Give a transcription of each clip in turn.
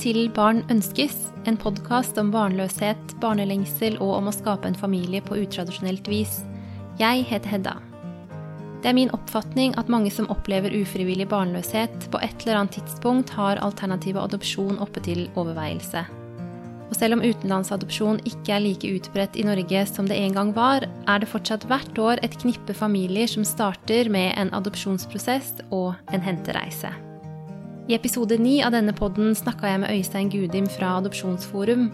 til Barn ønskes, en podkast om barnløshet, barnelengsel og om å skape en familie på utradisjonelt vis. Jeg heter Hedda. Det er min oppfatning at mange som opplever ufrivillig barnløshet, på et eller annet tidspunkt har alternativ adopsjon oppe til overveielse. Og selv om utenlandsadopsjon ikke er like utbredt i Norge som det en gang var, er det fortsatt hvert år et knippe familier som starter med en adopsjonsprosess og en hentereise. I episode ni av denne podden snakka jeg med Øystein Gudim fra Adopsjonsforum.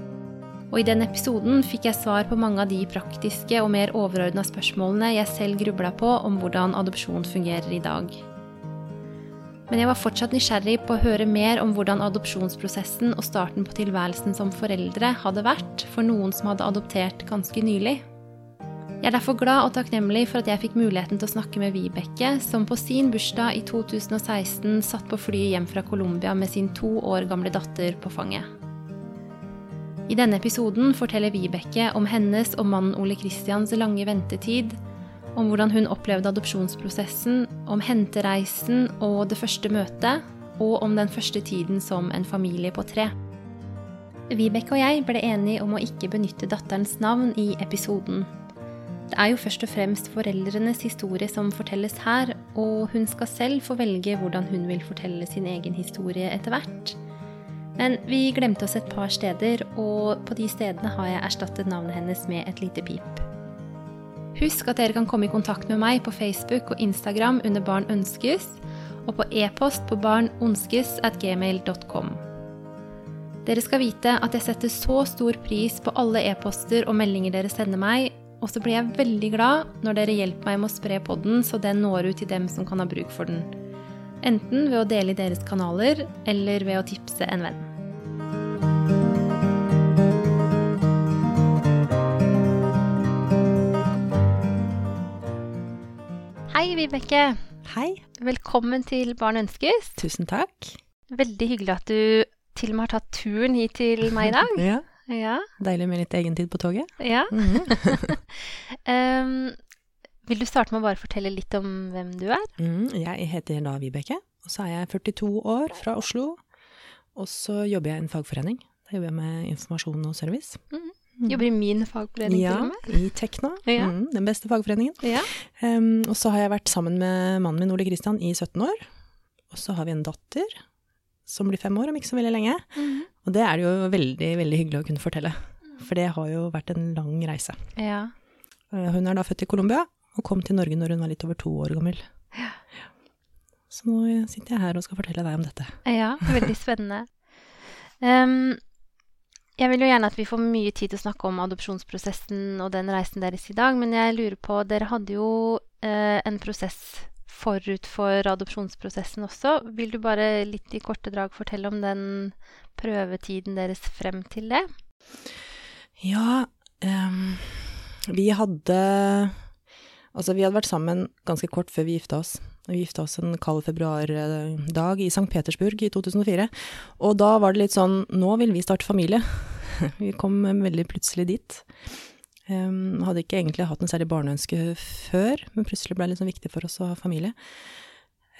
Og i den episoden fikk jeg svar på mange av de praktiske og mer overordna spørsmålene jeg selv grubla på om hvordan adopsjon fungerer i dag. Men jeg var fortsatt nysgjerrig på å høre mer om hvordan adopsjonsprosessen og starten på tilværelsen som foreldre hadde vært for noen som hadde adoptert ganske nylig. Jeg er derfor glad og takknemlig for at jeg fikk muligheten til å snakke med Vibeke, som på sin bursdag i 2016 satt på flyet hjem fra Colombia med sin to år gamle datter på fanget. I denne episoden forteller Vibeke om hennes og mannen Ole Kristians lange ventetid, om hvordan hun opplevde adopsjonsprosessen, om hentereisen og det første møtet, og om den første tiden som en familie på tre. Vibeke og jeg ble enige om å ikke benytte datterens navn i episoden, det er jo først og fremst foreldrenes historie som fortelles her, og hun skal selv få velge hvordan hun vil fortelle sin egen historie etter hvert. Men vi glemte oss et par steder, og på de stedene har jeg erstattet navnet hennes med et lite pip. Husk at dere kan komme i kontakt med meg på Facebook og Instagram under Barn ønskes, og på e-post på barnonskes.gmail.com. Dere skal vite at jeg setter så stor pris på alle e-poster og meldinger dere sender meg, og så blir jeg veldig glad når dere hjelper meg med å spre podden så den når ut til dem som kan ha bruk for den. Enten ved å dele i deres kanaler, eller ved å tipse en venn. Hei, Vibeke. Hei. Velkommen til Barn ønskes. Tusen takk. Veldig hyggelig at du til og med har tatt turen hit til meg i dag. ja. Ja. Deilig med litt egentid på toget. Ja. Mm um, vil du starte med å bare fortelle litt om hvem du er? Mm, jeg heter da Vibeke, og så er jeg 42 år fra Oslo. Og så jobber jeg i en fagforening. Da jobber jeg med informasjon og service. Mm. Jobber i min fagforening ja, til og med? i Tekna. Ja. Mm, den beste fagforeningen. Ja. Um, og så har jeg vært sammen med mannen min Ole Kristian i 17 år. Og så har vi en datter som blir fem år om ikke så veldig lenge. Mm. Og det er det jo veldig, veldig hyggelig å kunne fortelle. For det har jo vært en lang reise. Ja. Eh, hun er da født i Colombia, og kom til Norge når hun var litt over to år gammel. Ja. Så nå sitter jeg her og skal fortelle deg om dette. ja veldig spennende. Um, jeg vil jo gjerne at vi får mye tid til å snakke om adopsjonsprosessen og den reisen deres i dag, men jeg lurer på Dere hadde jo uh, en prosess forut for adopsjonsprosessen også. Vil du bare litt i korte drag fortelle om den prøvetiden deres frem til det? Ja, um, vi hadde Altså, vi hadde vært sammen ganske kort før vi gifta oss. Vi gifta oss en kald februardag i St. Petersburg i 2004. Og da var det litt sånn Nå vil vi starte familie. Vi kom veldig plutselig dit. Um, hadde ikke egentlig hatt noe særlig barneønske før, men plutselig ble det litt sånn viktig for oss å ha familie.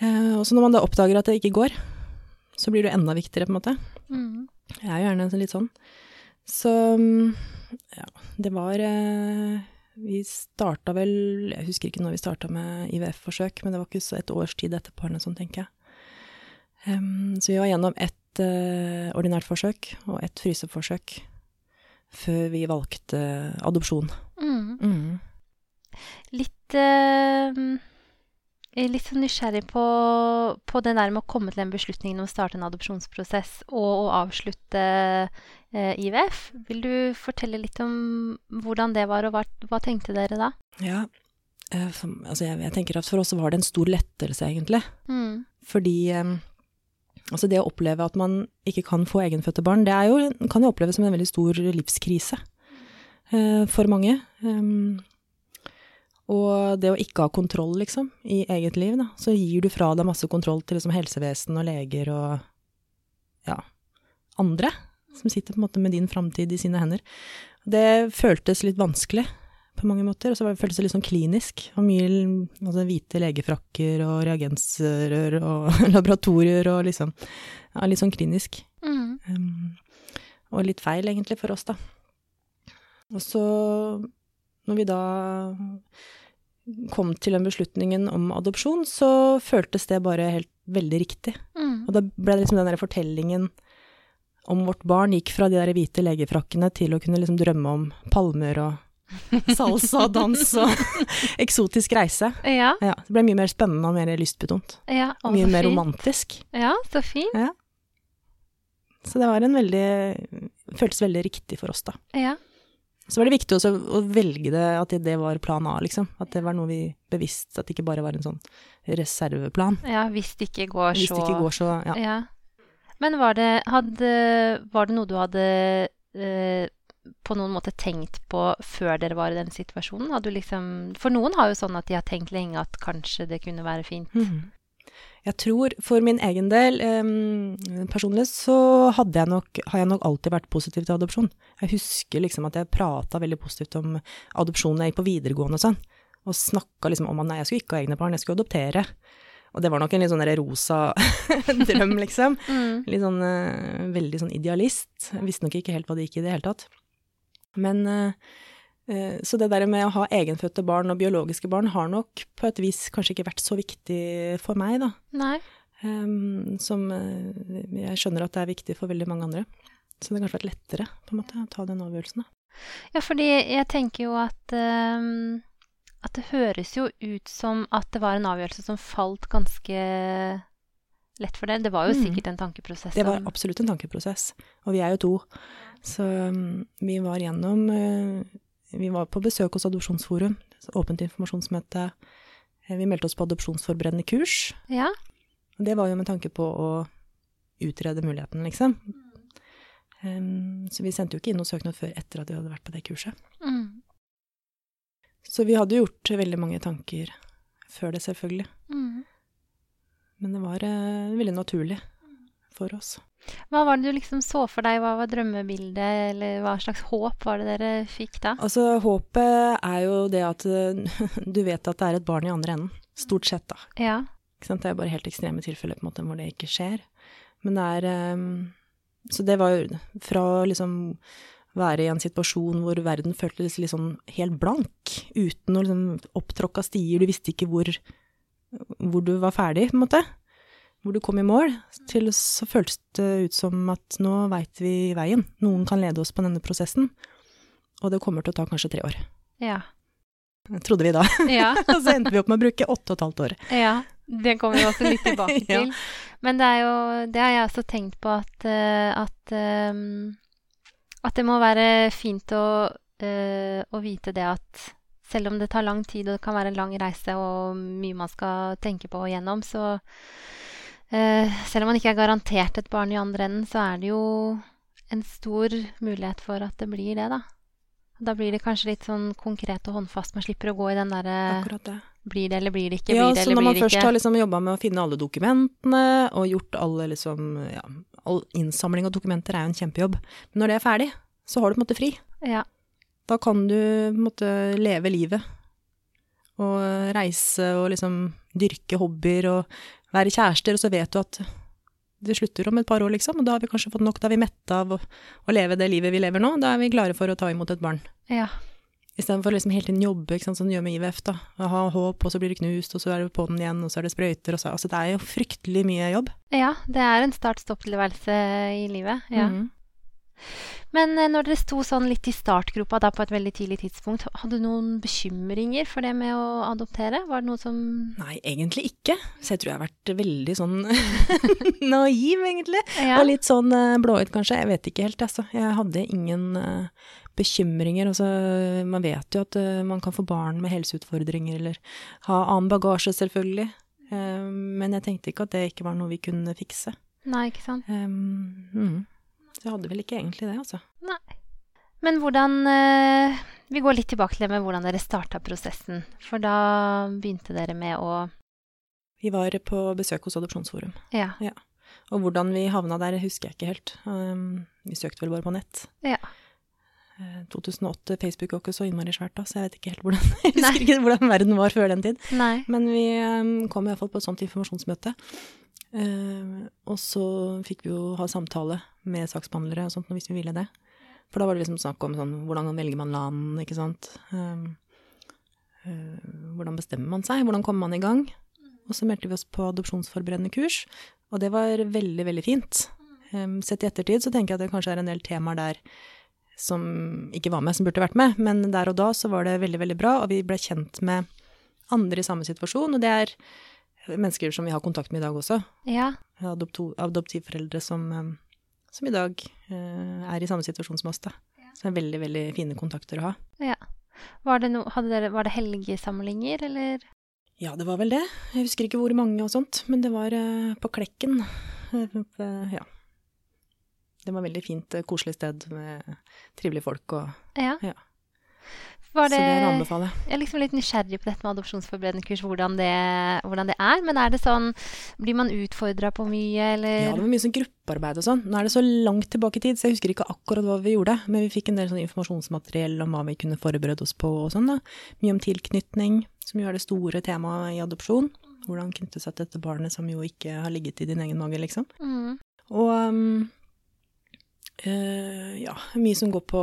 Uh, og så når man da oppdager at det ikke går, så blir du enda viktigere, på en måte. Mm. Jeg er jo gjerne litt sånn. Så ja, det var uh, Vi starta vel Jeg husker ikke når vi starta med IVF-forsøk, men det var ikke et års tid etterpå eller noe sånt, tenker jeg. Um, så vi var gjennom ett uh, ordinært forsøk og ett fryseforsøk før vi valgte adopsjon. Mm. Mm. Litt uh, Litt sånn nysgjerrig på, på det der med å komme til den beslutningen om å starte en adopsjonsprosess og å avslutte eh, IVF. Vil du fortelle litt om hvordan det var, og hva, hva tenkte dere da? Ja, eh, for, altså jeg, jeg, tenker at for oss var det en stor lettelse, egentlig. Mm. Fordi eh, Altså det å oppleve at man ikke kan få egenfødte barn, det jo, kan jo oppleves som en veldig stor livskrise uh, for mange. Um, og det å ikke ha kontroll, liksom, i eget liv, da, så gir du fra deg masse kontroll til liksom, helsevesen og leger og ja, andre som sitter på en måte med din framtid i sine hender. Det føltes litt vanskelig på mange måter. Og så føltes det litt sånn klinisk. Og mye altså, hvite legefrakker og reagensrør og laboratorier og liksom Ja, litt sånn klinisk. Mm. Um, og litt feil, egentlig, for oss, da. Og så, når vi da kom til den beslutningen om adopsjon, så føltes det bare helt veldig riktig. Mm. Og da ble det liksom den der fortellingen om vårt barn gikk fra de der hvite legefrakkene til å kunne liksom drømme om palmer og salsa, dans og eksotisk reise. Ja, Ja, det ble mye mer spennende og mer lystbetont. ja. å, Mye mer romantisk. Ja, så fint. Så det var en veldig Føltes veldig riktig for oss, da. Ja. Så var det viktig også å velge det, at det, det var plan A, liksom. At det var noe vi bevisst, at det ikke bare var en sånn reserveplan. ja, hvis det ikke går Hvis så det ikke går så Ja. Ja. Men var det, hadde, var det noe du hadde eh, på noen måte tenkt på før dere var i den situasjonen? Liksom For noen har jo sånn at de har tenkt lenge at kanskje det kunne være fint. Mhm. Jeg tror for min egen del, um, personlig, så jeg nok, har jeg nok alltid vært positiv til adopsjon. Jeg husker liksom at jeg prata veldig positivt om adopsjon da jeg gikk på videregående og sånn. Og snakka liksom om at nei, jeg skulle ikke ha egne barn, jeg skulle adoptere. Og det var nok en litt sånn rosa drøm, liksom. Mm. Litt sånn uh, veldig sånn idealist. Jeg visste nok ikke helt hva det gikk i det hele tatt. Men eh, Så det der med å ha egenfødte barn og biologiske barn har nok på et vis kanskje ikke vært så viktig for meg, da. Nei. Um, som eh, jeg skjønner at det er viktig for veldig mange andre. Så det har kanskje vært lettere på en måte å ta den avgjørelsen, da. Ja, fordi jeg tenker jo at um, at det høres jo ut som at det var en avgjørelse som falt ganske lett for deg. Det var jo Mm. sikkert en tankeprosess. Det var absolutt en tankeprosess. Og vi er jo to. Så um, vi var gjennom eh, Vi var på besøk hos Adopsjonsforum. Åpent informasjonsmøte. Eh, Vi meldte oss på adopsjonsforberedende kurs. Ja. Det var jo med tanke på å utrede muligheten, liksom. Um, så vi sendte jo ikke inn noen søknad før etter at vi hadde vært på det kurset. Mm. Så vi hadde gjort veldig mange tanker før det, selvfølgelig. Mm. Men det var eh, veldig naturlig for oss. Hva var det du liksom så for deg? Hva var drømmebildet, eller hva slags håp var det dere fikk da? Altså, håpet er jo det at du vet at det er et barn i andre enden. Stort sett, da. Ja. Det er bare helt ekstreme tilfeller på en måte hvor det ikke skjer. Men det er um, Så det var jo fra liksom være i en situasjon hvor verden føltes sånn helt blank, uten noen liksom opptråkka stier, du visste ikke hvor, hvor du var ferdig, på en måte. Hvor du kom i mål, til så føltes det ut som at nå veit vi veien. Noen kan lede oss på denne prosessen. Og det kommer til å ta kanskje tre år. Ja. Trodde vi da. Ja. Og så endte vi opp med å bruke åtte og et halvt år. ja. Det kommer vi også litt tilbake Ja. til. Men det er jo Det har jeg også tenkt på at eh, at, ehm, at det må være fint å, eh, å vite det at selv om det tar lang tid og det kan være en lang reise og mye man skal tenke på og gjennom, så Selv om man ikke er garantert et barn i andre enden, så er det jo en stor mulighet for at det blir det, da. Da blir det kanskje litt sånn konkret og håndfast. Man slipper å gå i den derre det. Blir det eller blir det ikke? Ja, Blir det så når man først har liksom jobba med å finne alle dokumentene, og gjort alle liksom Ja, all innsamling av dokumenter er jo en kjempejobb. Men når det er ferdig, så har du på en måte fri. Ja. Da kan du på en måte leve livet. Og reise og liksom dyrke hobbyer og være kjærester, og så vet du at det slutter om et par år, liksom. Og da har vi kanskje fått nok, da er vi mette av å, å leve det livet vi lever nå. Da er vi klare for å ta imot et barn. ja. Istedenfor liksom hele tiden jobbe, ikke sant, som du gjør med IVF, da. Å Ha håp, og så blir det knust, og så er det på den igjen, og så er det sprøyter, og så Altså, det er jo fryktelig mye jobb. Ja, det er en start-stopp-tilværelse i livet. Ja. Mhm. Men eh, når dere sto sånn litt i startgropa da på et veldig tidlig tidspunkt, hadde du noen bekymringer for det med å adoptere? Var det noe som Nei, egentlig ikke. Så jeg tror jeg har vært veldig sånn naiv, egentlig. Ja. Og litt sånn uh, blåøyd, kanskje. Jeg vet ikke helt, altså. Jeg hadde ingen eh, bekymringer. Altså, man vet jo at eh, man kan få barn med helseutfordringer, eller ha annen bagasje, selvfølgelig. Eh, men jeg tenkte ikke at det ikke var noe vi kunne fikse. Nei, ikke sant. Um, mm. Så jeg hadde vel ikke egentlig det, altså. Nei. Men hvordan eh, Vi går litt tilbake til det med hvordan dere starta prosessen. For da begynte dere med å Vi var på besøk hos Adopsjonsforum, Ja. og hvordan vi havna der husker jeg ikke helt. Um, vi søkte vel bare på nett. Ja. eh, 2008, Facebook var ikke så innmari svært da, så jeg vet ikke helt hvordan, jeg husker ikke hvordan verden var før den tid. Nei. Men vi um, kom i hvert fall på et sånt informasjonsmøte. Eh, og så fikk vi jo ha samtale med saksbehandlere og sånt hvis vi ville det. For da var det liksom snakk om sånn, hvordan velger man land, ikke sant. Um, eh, hvordan bestemmer man seg, hvordan kommer man i gang. Og så meldte vi oss på adopsjonsforberedende kurs, og det var veldig, veldig fint. Um, sett i ettertid så tenker jeg at det kanskje er en del temaer der som ikke var med, som burde vært med, men der og da så var det veldig, veldig bra, og vi ble kjent med andre i samme situasjon, og det er mennesker som vi har kontakt med i dag også. Ja. Adopto, adoptivforeldre som, um, som i dag uh, er i samme situasjon som oss, da. Så det er veldig, veldig fine kontakter å ha. ja. Var det, no, hadde dere, var det helgesamlinger, eller? Ja, det var vel det. Jeg husker ikke hvor mange og sånt, men det var uh, på Klekken. Uh, ja. Det var veldig fint, koselig sted med trivelige folk og Ja. Ja. Var Så det, det jeg jeg er liksom litt nysgjerrig på dette med adopsjonsforberedende kurs, hvordan det, hvordan det er. Men er det sånn, blir man utfordra på mye, eller? Ja, det var mye sånn gruppearbeid og sånn. Nå er det så langt tilbake i tid, så jeg husker ikke akkurat hva vi gjorde. Men vi fikk en del sånn informasjonsmateriell om hva vi kunne forberede oss på og sånn, da. Mye om tilknytning, som jo er det store temaet i adopsjon. Hvordan knytte seg til dette barnet som jo ikke har ligget i din egen mage, liksom. Mm. Og um, eh, ja, mye som går på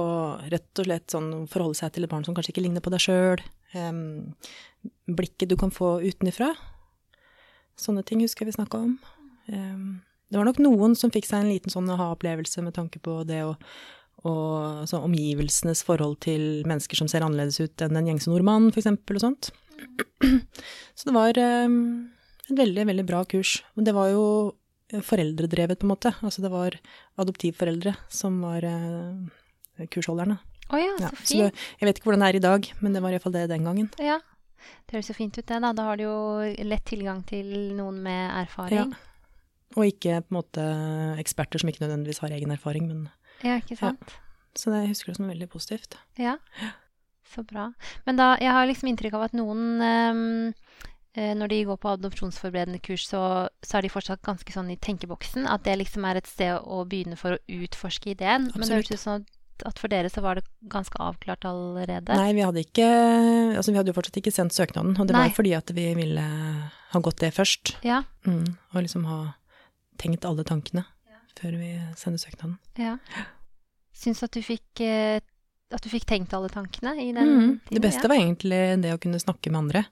rett og slett sånn forholde seg til et barn som kanskje ikke ligner på deg sjøl. blikket du kan få utenifra. Sånne ting husker jeg vi snakka om. Um, det var nok noen som fikk seg en liten sånn aha-opplevelse med tanke på det å og altså, omgivelsenes forhold til mennesker som ser annerledes ut enn en gjengse nordmann, eksempel, og sånt. Så det var um, et veldig, veldig bra kurs. Men det var jo foreldredrevet, på en måte. Altså det var adoptivforeldre som var eh, kursholderne. Å ja, Ja, så så det, fint. jeg vet ikke hvordan det er i dag, men det var iallfall det den gangen. Ja. Det høres jo fint ut, det. Da Da har du jo lett tilgang til noen med erfaring. Ja. Og ikke på en måte eksperter som ikke nødvendigvis har egen erfaring, men Ja, ikke sant? Så det, jeg husker det som veldig positivt. Ja. Så bra. Men da, jeg har liksom inntrykk av at noen eh, når de går på adopsjonsforberedende kurs, så, så er de fortsatt ganske sånn i tenkeboksen. At det liksom er et sted å begynne for å utforske ideen. Men det høres ut som at, for dere så var det ganske avklart allerede. Nei, vi hadde ikke Altså, vi hadde jo fortsatt ikke sendt søknaden, og det Nei. var fordi at vi ville ha gått det først. Ja, Mm, og liksom ha tenkt alle tankene før vi sender søknaden. ja. Syns at du fikk eh, at du fikk tenkt alle tankene i den Mm, det beste ja. var egentlig det å kunne snakke med andre.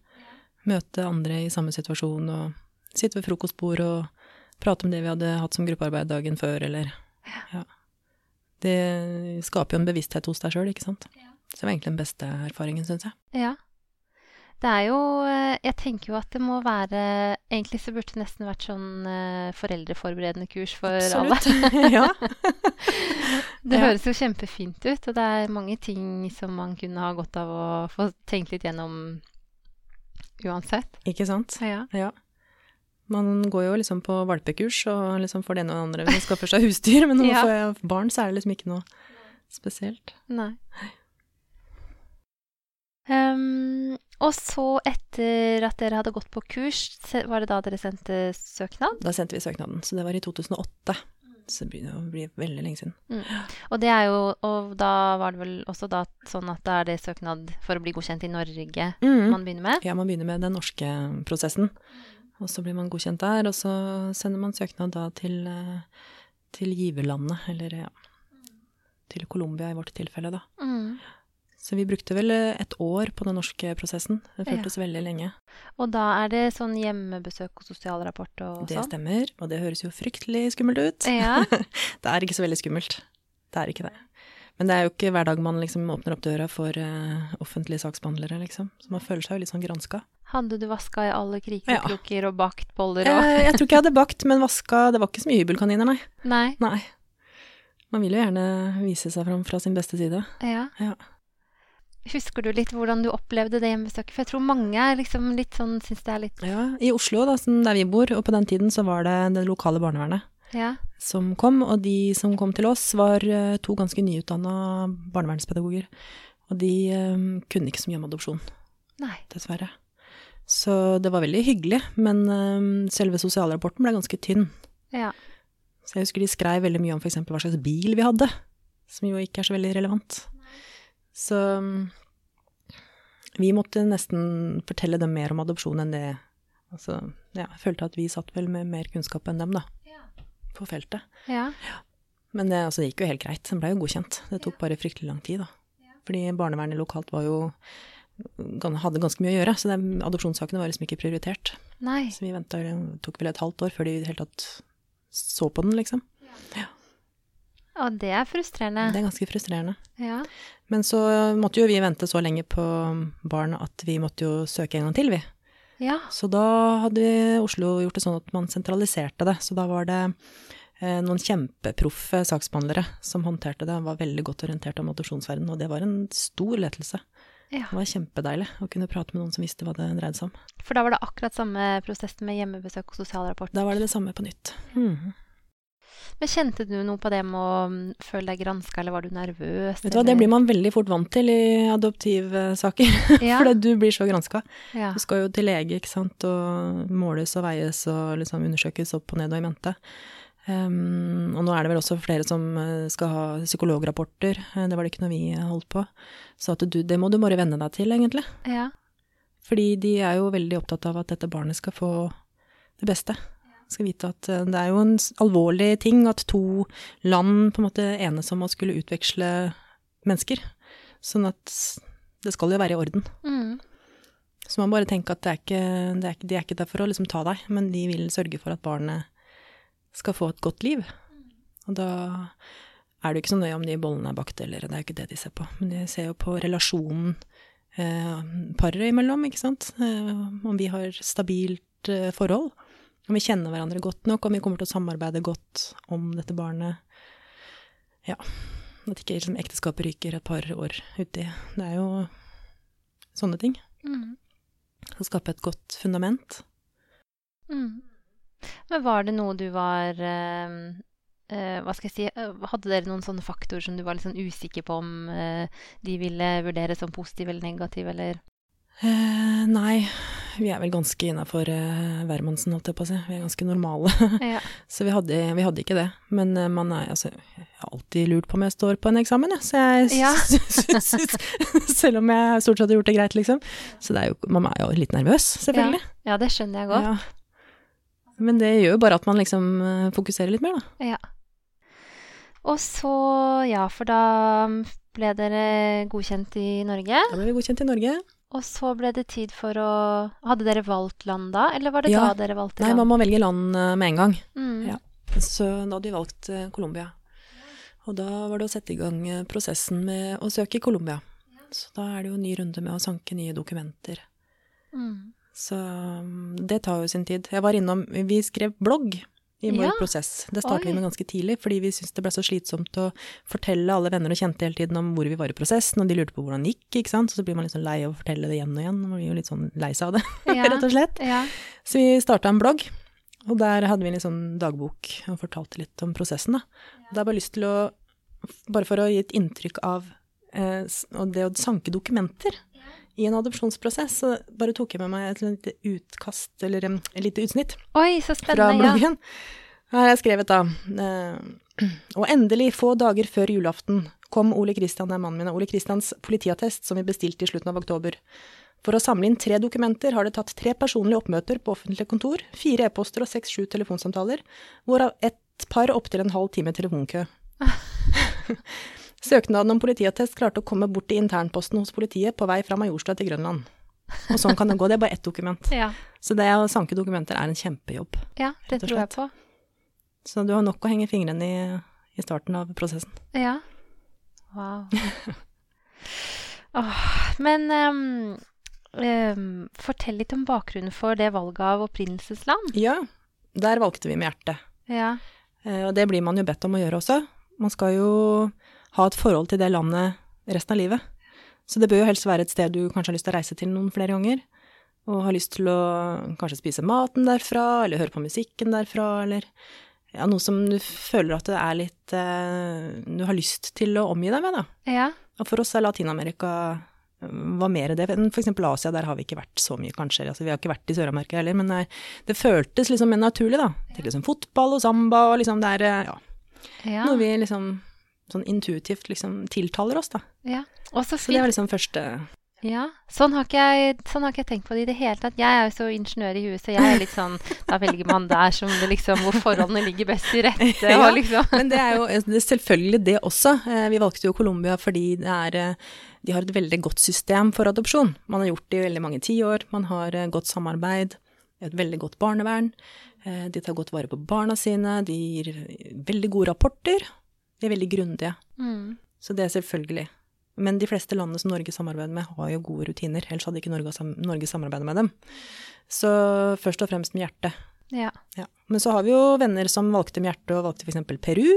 Møte andre i samme situasjon og sitte ved frokostbord og prate om det vi hadde hatt som gruppearbeid dagen før, eller Ja. Det skaper jo en bevissthet hos deg sjøl, ikke sant. Så det var egentlig den beste erfaringen, syns jeg. Ja. Det er jo eh, Jeg tenker jo at det må være Egentlig så burde det nesten vært sånn eh, foreldreforberedende kurs for alle. ja. Det Ja. høres jo kjempefint ut, og det er mange ting som man kunne ha godt av å få tenkt litt gjennom uansett. Ikke sant. Ja. Ja. Man går jo liksom på valpekurs og liksom får det ene og det andre man skaffer seg husdyr, men når man Ja. får barn, så er det liksom ikke noe spesielt. Nei. Um, og så, etter at dere hadde gått på kurs, var det da dere sendte søknad? Da sendte vi søknaden, så det var i 2008. Så det begynner å bli veldig lenge siden. Og det er jo Og da var det vel også da sånn at da er det søknad for å bli godkjent i Norge man begynner med? Ja, man begynner med den norske prosessen, og så blir man godkjent der, og så sender man søknad da til, eh, til giverlandet, eller ja, til Colombia i vårt tilfelle, da. Mm. Så vi brukte vel eh, et år på den norske prosessen. Det Ja. føltes veldig lenge. Og da er det sånn hjemmebesøk og sosialrapport og sånn? Det stemmer, og det høres jo fryktelig skummelt ut. Ja. det er ikke så veldig skummelt. Det er ikke det. Men det er jo ikke hver dag man liksom åpner opp døra for uh, offentlige saksbehandlere, liksom. Så man føler seg jo litt sånn granska. Hadde du vaska i alle kriker Ja. og kroker og bakt boller og jeg, jeg tror ikke jeg hadde bakt, men vaska Det var ikke så mye hybelkaniner, nei. Nei. nei. Man vil jo gjerne vise seg fram fra sin beste side. Ja. Ja. Husker du litt hvordan du opplevde det hjemmebesøket? For jeg tror mange liksom litt sånn syns det er litt Ja, I Oslo, da, der vi bor, og på den tiden så var det det lokale barnevernet Ja. som kom, og de som kom til oss, var eh, to ganske nyutdanna barnevernspedagoger. Og de um, kunne ikke så mye om adopsjon, Nei. dessverre. Så det var veldig hyggelig, men um, selve sosialrapporten ble ganske tynn. Ja. Så jeg husker de skrev veldig mye om f.eks. hva slags bil vi hadde, som jo ikke er så veldig relevant. Så vi måtte nesten fortelle dem mer om adopsjon enn det Altså, ja, jeg følte at vi satt vel med mer kunnskap enn dem, da. På feltet. Ja. Men det, altså, det gikk jo helt greit. Den blei jo godkjent. Det tok bare fryktelig lang tid, da. Fordi barnevernet lokalt var jo hadde ganske mye å gjøre, så adopsjonssakene var liksom ikke prioritert. Nei. Så vi venta, tok vel et halvt år før de i det hele tatt så på den, liksom. Og det er frustrerende. Det er ganske frustrerende. Ja. Men så måtte jo vi vente så lenge på barn at vi måtte jo søke en gang til, vi. ja. Så da hadde Oslo gjort det sånn at man sentraliserte det. Så da var det eh, noen kjempeproffe saksbehandlere som håndterte det, var veldig godt orientert om adopsjonsverdenen, og det var en stor lettelse. ja. Det var kjempedeilig å kunne prate med noen som visste hva det dreide seg om. For da var det akkurat samme prosess med hjemmebesøk og sosialrapport. Da var det det samme på nytt. Mhm. Men kjente du noe på det med å mm, føle deg granska, eller var du nervøs? Vet du hva, det blir man veldig fort vant til i adoptivsaker, Ja. fordi du blir så granska. Ja. Du skal jo til lege, ikke sant, og måles og veies og liksom undersøkes opp og ned og i mente. Um, og nå er det vel også flere som eh, skal ha psykolograpporter, Eh, det var det ikke noe vi holdt på. Så at du, det må du bare venne deg til, egentlig. ja. Fordi de er jo veldig opptatt av at dette barnet skal få det beste. Skal vite at eh, det er jo en alvorlig ting at to land på en måte enes om å skulle utveksle mennesker. Sånn at det skal jo være i orden. Mm. Så man bare tenker at det er ikke, det er ikke, de er ikke der for å liksom ta deg, men de vil sørge for at barnet skal få et godt liv. Og da er det jo ikke så nøye om de bollene er bakt, eller det er jo ikke det de ser på. Men de ser jo på relasjonen eh, paret imellom, ikke sant. Eh, om vi har stabilt eh, forhold. Om vi kjenner hverandre godt nok, om vi kommer til å samarbeide godt om dette barnet. Ja. At ikke liksom, ekteskapet ryker et par år uti. Det er jo sånne ting. Mm. Å skape et godt fundament. Mm. Men var det noe du var eh, eh, Hva skal jeg si eh, Hadde dere noen sånne faktorer som du var litt sånn usikker på om eh, de ville vurdere som positive eller negative, eller Eh, nei, vi er vel ganske innafor eh, holdt jeg på å si. Vi er ganske normale. Ja. Så vi hadde, vi hadde ikke det. Men eh, man er, altså, jeg har alltid lurt på om jeg står på en eksamen, jeg. Så jeg Ja. Selv om jeg stort sett har gjort det greit, liksom. Så det er jo, man er jo litt nervøs, selvfølgelig. ja, det skjønner jeg godt. Ja. Men det gjør jo bare at man liksom eh, fokuserer litt mer, da. Ja. Og så, ja, for da ble dere godkjent i Norge. Da ble vi godkjent i Norge. Og så ble det tid for å Hadde dere valgt land da, eller var det Ja. da dere valgte land? Nei, man må velge land eh, med en gang. Mm. Ja. Så da hadde vi valgt eh, Colombia. Og da var det å sette i gang eh, prosessen med å søke i Colombia. Så da er det jo en ny runde med å sanke nye dokumenter. Mm. Så mm, det tar jo sin tid. Jeg var innom Vi skrev blogg i vår Ja. prosess. Det startet Oi. vi med ganske tidlig, fordi vi syntes det ble så slitsomt å fortelle alle venner og kjente hele tiden om hvor vi var i prosessen, og de lurte på hvordan det gikk, ikke sant. Så blir man litt sånn lei av å fortelle det igjen og igjen. Man blir jo litt sånn lei seg av det, Ja. rett og slett. Ja. Så vi starta en blogg, og der hadde vi en sånn dagbok og fortalte litt om prosessen. Da. Det er bare lyst til å, bare for å gi et inntrykk av eh, og det å sanke dokumenter i en adopsjonsprosess, så bare tok jeg med meg et lite utkast, eller et lite utsnitt Oi, så fra spennende. Ja. bloggen. Her har jeg skrevet da eh, Og endelig, få dager før julaften, kom Ole Kristian, det er mannen min, Ole Kristians politiattest som vi bestilte i slutten av oktober. For å samle inn tre dokumenter har det tatt tre personlige oppmøter på offentlige kontor, fire e-poster og seks-sju telefonsamtaler, hvorav et par opptil en halv time telefonkø. Søknaden om politiattest klarte å komme bort i internposten hos politiet på vei fra Majorstua til Grønland. Og sånn kan det gå, det er bare ett dokument. Ja. Så det å sanke dokumenter er en kjempejobb. ja, det tror jeg på. Så du har nok å henge fingrene i, i starten av prosessen. Ja. Wow. Åh, men um, um, fortell litt om bakgrunnen for det valget av opprinnelsesland. Ja, der valgte vi med hjertet. Ja. Uh, Og det blir man jo bedt om å gjøre også. Man skal jo ha et forhold til det landet resten av livet. Så det bør jo helst være et sted du kanskje har lyst til å reise til noen flere ganger. Og har lyst til å kanskje spise maten derfra, eller høre på musikken derfra, eller ja, noe som du føler at det er litt eh, Du har lyst til å omgi deg med, da. Ja. Og for oss er Latin-Amerika øh, var mer det enn eksempel Asia, der har vi ikke vært så mye, kanskje. Altså, vi har ikke vært i Sør-Amerika heller, men nei, det føltes liksom mer naturlig, da. Til liksom fotball og samba og liksom det er, øh, ja, ja. noe vi liksom sånn intuitivt liksom tiltaler oss, da. Ja. Og så Så det fint. var liksom første Ja, sånn har, jeg, sånn har ikke jeg tenkt på det i det hele tatt. Jeg er jo så ingeniør i huet, så jeg er litt sånn Da velger man der som det liksom Hvor forholdene ligger best til rette, Ja, liksom Men det er jo det er selvfølgelig det også. Eh, Vi valgte jo Colombia fordi det er eh, De har et veldig godt system for adopsjon. Man har gjort det i veldig mange tiår. Man har eh, godt samarbeid, et veldig godt barnevern. Eh, De tar godt vare på barna sine. De gir veldig gode rapporter. De er veldig grundige. mm. Så det er selvfølgelig. Men de fleste landene som Norge samarbeider med, har jo gode rutiner. Ellers hadde ikke Norge, sam Norge samarbeidet med dem. Så først og fremst med hjertet. Ja. Ja. Men så har vi jo venner som valgte med hjertet og valgte f.eks. Peru,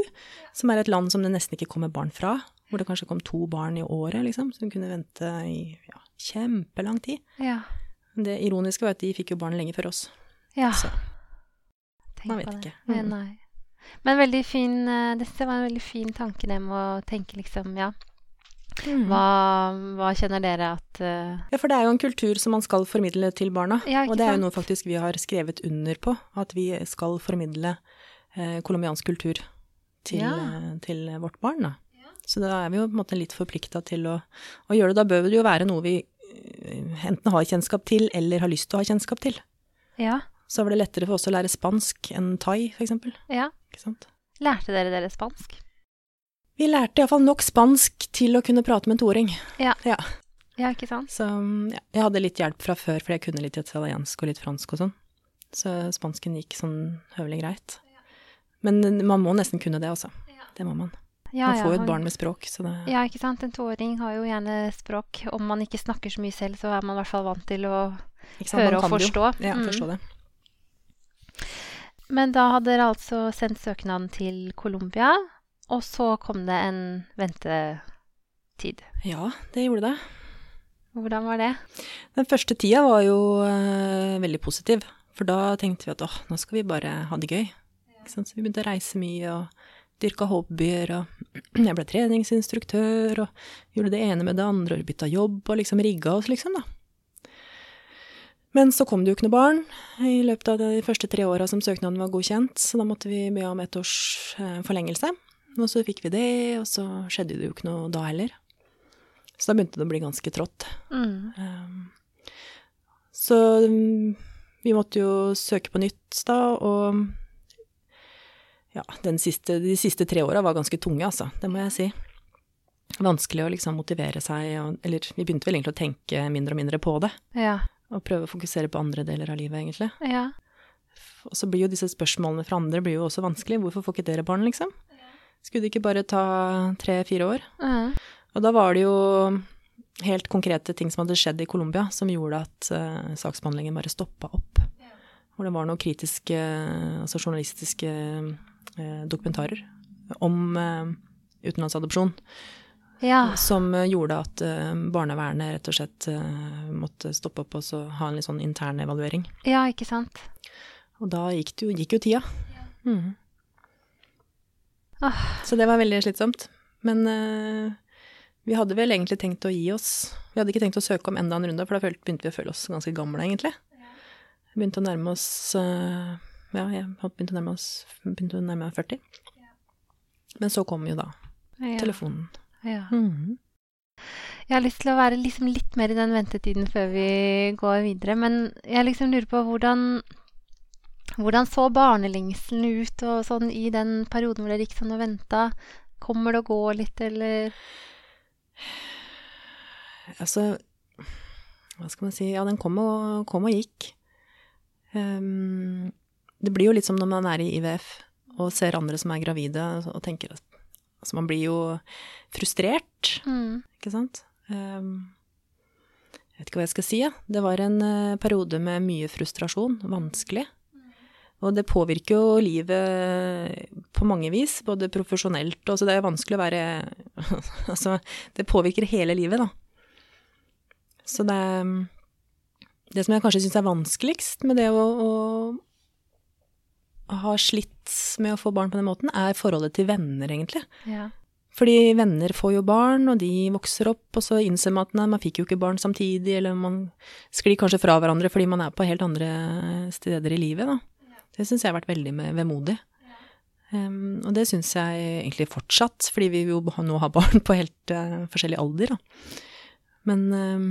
som er et land som det nesten ikke kommer barn fra. Hvor det kanskje kom to barn i året, liksom, som kunne vente i ja, kjempelang tid. Ja. Det ironiske var at de fikk jo barn lenge før oss. ja. Så Tenk man vet ikke. Mm. nei. Men veldig fin eh, Dette var en veldig fin tanke, det med å tenke liksom Ja, hva, hva kjenner dere at uh... Ja, for det er jo en kultur som man skal formidle til barna. Ja, og det er jo noe faktisk vi har skrevet under på, at vi skal formidle eh, colombiansk kultur til, Ja. eh, til vårt barn. Da. Så da er vi jo på en måte litt forplikta til å, å gjøre det. Da bør det jo være noe vi enten har kjennskap til eller har lyst til å ha kjennskap til. Ja. Så var det lettere for oss å lære spansk enn thai, eksempel. Ja. Ikke sant? Lærte dere dere spansk? Vi lærte iallfall nok spansk til å kunne prate med en toåring. Ja. Ja. Ja, ikke sant? Så ja, jeg hadde litt hjelp fra før, fordi jeg kunne litt italiensk og litt fransk og sånn. Så spansken gikk sånn høvelig greit. Men man må nesten kunne det, altså. Det må man. Man får jo et barn med språk, så det Ja, ikke sant. En toåring har jo gjerne språk. Om man ikke snakker så mye selv, så er man i hvert fall vant til å høre og jo. forstå. Ja, Mm. forstå det. Men da hadde dere altså sendt søknaden til Colombia, og så kom det en ventetid. Ja, det gjorde det. Hvordan var det? Den første tida var jo uh, veldig positiv, for da tenkte vi at åh, nå skal vi bare ha det gøy. Så vi begynte å reise mye og dyrka hobbyer, og jeg ble treningsinstruktør og gjorde det ene med det andre og bytta jobb og liksom rigga oss, liksom, da. Men så kom det jo ikke noe barn i løpet av de første tre åra som søknaden var godkjent, så da måtte vi be om ett års eh, forlengelse. Og så fikk vi det, og så skjedde det jo ikke noe da heller. Så da begynte det å bli ganske trått. Mm. Um, Så um, vi måtte jo søke på nytt da, og ja, den siste, de siste tre åra var ganske tunge, altså. Det må jeg si. Vanskelig å liksom motivere seg, eller vi begynte vel egentlig å tenke mindre og mindre på det. Ja. Og prøve å fokusere på andre deler av livet, egentlig. Ja. Og så blir jo disse spørsmålene fra andre blir jo også vanskelig. Hvorfor får ikke dere barn, liksom? Skulle det ikke bare ta tre-fire år? Ja. Og da var det jo helt konkrete ting som hadde skjedd i Colombia, som gjorde at uh, saksbehandlingen bare stoppa opp. Hvor det var noen kritiske, altså journalistiske uh, dokumentarer om uh, utenlandsadopsjon, Ja. som eh, gjorde at eh, barnevernet rett og slett eh, måtte stoppe opp og så ha en litt sånn intern evaluering. ja, ikke sant. Og da gikk, det jo, gikk jo tida. Mhm. Ah. Så det var veldig slitsomt. Men uh, vi hadde vel egentlig tenkt å gi oss. Vi hadde ikke tenkt å søke om enda en runde, for da begynte vi å føle oss ganske gamle, egentlig. Vi begynte å nærme oss uh, Ja, jeg begynte å nærme oss begynte å nærme meg 40. Men så kom jo da Ja. telefonen. Ja. Mhm. Jeg har lyst til å være liksom litt mer i den ventetiden før vi går videre, men jeg liksom lurer på hvordan hvordan så barnelengselen ut og sånn i den perioden hvor dere gikk sånn og venta? Kommer det å gå litt, eller Altså, hva skal man si Ja, den kom og, kom og gikk. Um, det blir jo litt som når man er i IVF og ser andre som er gravide, og tenker at Altså, man blir jo frustrert, mm. ikke sant? Um, jeg vet ikke hva jeg skal si, ja. Det var en uh, periode med mye frustrasjon, vanskelig. Og det påvirker jo livet på mange vis, både profesjonelt og Så det er vanskelig å være Altså, det påvirker hele livet, da. Så det Det som jeg kanskje syns er vanskeligst med det å, å ha slitt med å få barn på den måten, er forholdet til venner, egentlig. Ja. Fordi venner får jo barn, og de vokser opp, og så innser man at nei, man fikk jo ikke barn samtidig, eller man sklir kanskje fra hverandre fordi man er på helt andre steder i livet, da. Det syns jeg har vært veldig vemodig. Um, og det syns jeg egentlig fortsatt, fordi vi jo nå har barn på helt uh, forskjellig alder, da. Men um,